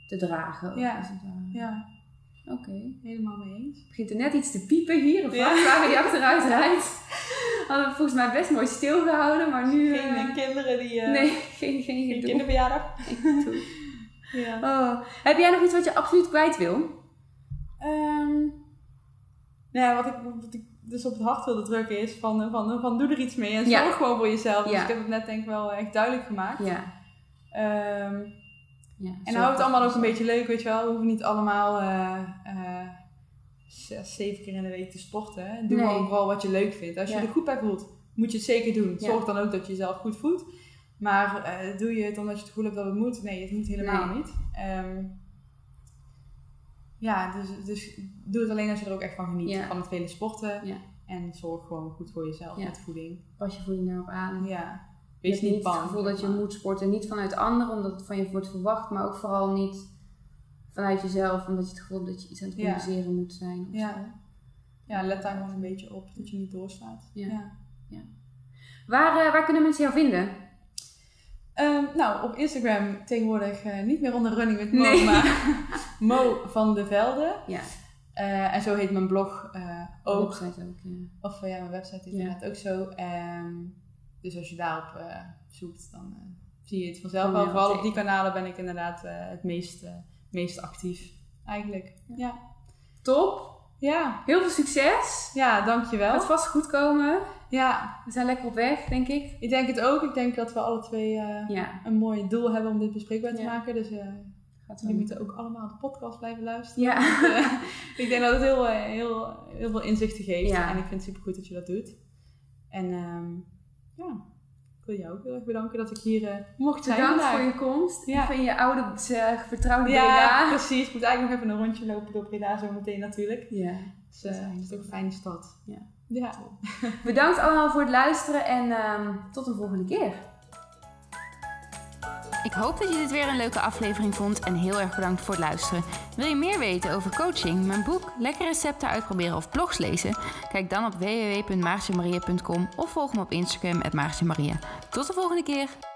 te dragen. Ja. ja, Oké. helemaal mee eens. Begint er net iets te piepen hier. Een Ja. vrachtwagen die achteruit rijdt. Hadden we volgens mij best mooi stilgehouden, maar nu... Geen eh, kinderen die... eh, nee, [laughs] geen, geen, Geen. Gedoe. Ja. Oh. Heb jij nog iets wat je absoluut kwijt wil? Ehm, nou ja, wat ik, wat ik dus op het hart wilde drukken is van, eh, van, van doe er iets mee en Ja. zorg gewoon voor jezelf. Dus Ja. ik heb het net denk ik wel echt duidelijk gemaakt. Ja. Ehm, ja en hou het allemaal ook een beetje leuk, weet je wel. We hoeven niet allemaal eh, eh, zes, zeven keer in de week te sporten. hè. Doe Nee. gewoon vooral wat je leuk vindt. Als je Ja. er goed bij voelt, moet je het zeker doen. Ja. Zorg dan ook dat je jezelf goed voelt. Maar eh, doe je het omdat je het gevoel hebt dat het moet? Nee, het moet helemaal Nee. niet. Ehm, ja, dus, dus doe het alleen als je er ook echt van geniet. Van het vele sporten. En zorg gewoon goed voor jezelf met voeding. Pas je voeding daarop aan. Ja. Wees niet bang. het gevoel dat je moet sporten. Niet vanuit anderen, omdat het van je wordt verwacht. Maar ook vooral niet vanuit jezelf, omdat je het gevoel hebt dat je iets aan het Ja. compenseren moet zijn. Ja. Ja, let daar gewoon een beetje op. Dat je niet doorslaat. Ja. Waar, eh, waar kunnen mensen jou vinden? Ehm, nou, op Instagram tegenwoordig eh, niet meer onder Running with Mo, Nee. maar [laughs] Mo van de Velde. Ja. Eh, en zo heet mijn blog ook. Website ook, ja. Of ja, mijn website is Ja. inderdaad ook zo. Ehm, dus als je daarop eh, zoekt, dan eh, zie je het vanzelf wel. Vooral op die kanalen ben ik inderdaad eh, het meest, meest actief. Eigenlijk. Ja. Top. Ja, Heel veel succes. ja dankjewel. Gaat vast goed komen. Ja, We zijn lekker op weg, denk ik. ik denk het ook. Ik denk dat we alle twee Ja. een mooi doel hebben om dit bespreekbaar te maken. Dus Gaat jullie moeten ook allemaal de podcast blijven luisteren. Ja. [laughs] Ik denk dat het heel, heel, heel veel inzichten geeft. Ja. En ik vind het super goed dat je dat doet. En ehm, ja, ik wil jou ook heel erg bedanken dat ik hier eh, mocht zijn Bedankt vandaag. voor je komst. Ja. Van je oude, eh, vertrouwde Ja, Breda. precies. Ik moet eigenlijk nog even een rondje lopen door Breda zo meteen natuurlijk. Ja. Dus eh, het is toch een fijne stad. Ja. Ja. Bedankt allemaal voor het luisteren en ehm, tot een volgende keer. Ik hoop dat je dit weer een leuke aflevering vond en heel erg bedankt voor het luisteren. Wil je meer weten over coaching, mijn boek, lekkere recepten uitproberen of blogs lezen? Kijk dan op www.maartjemaria.com of volg me op Instagram Maria. Tot de volgende keer!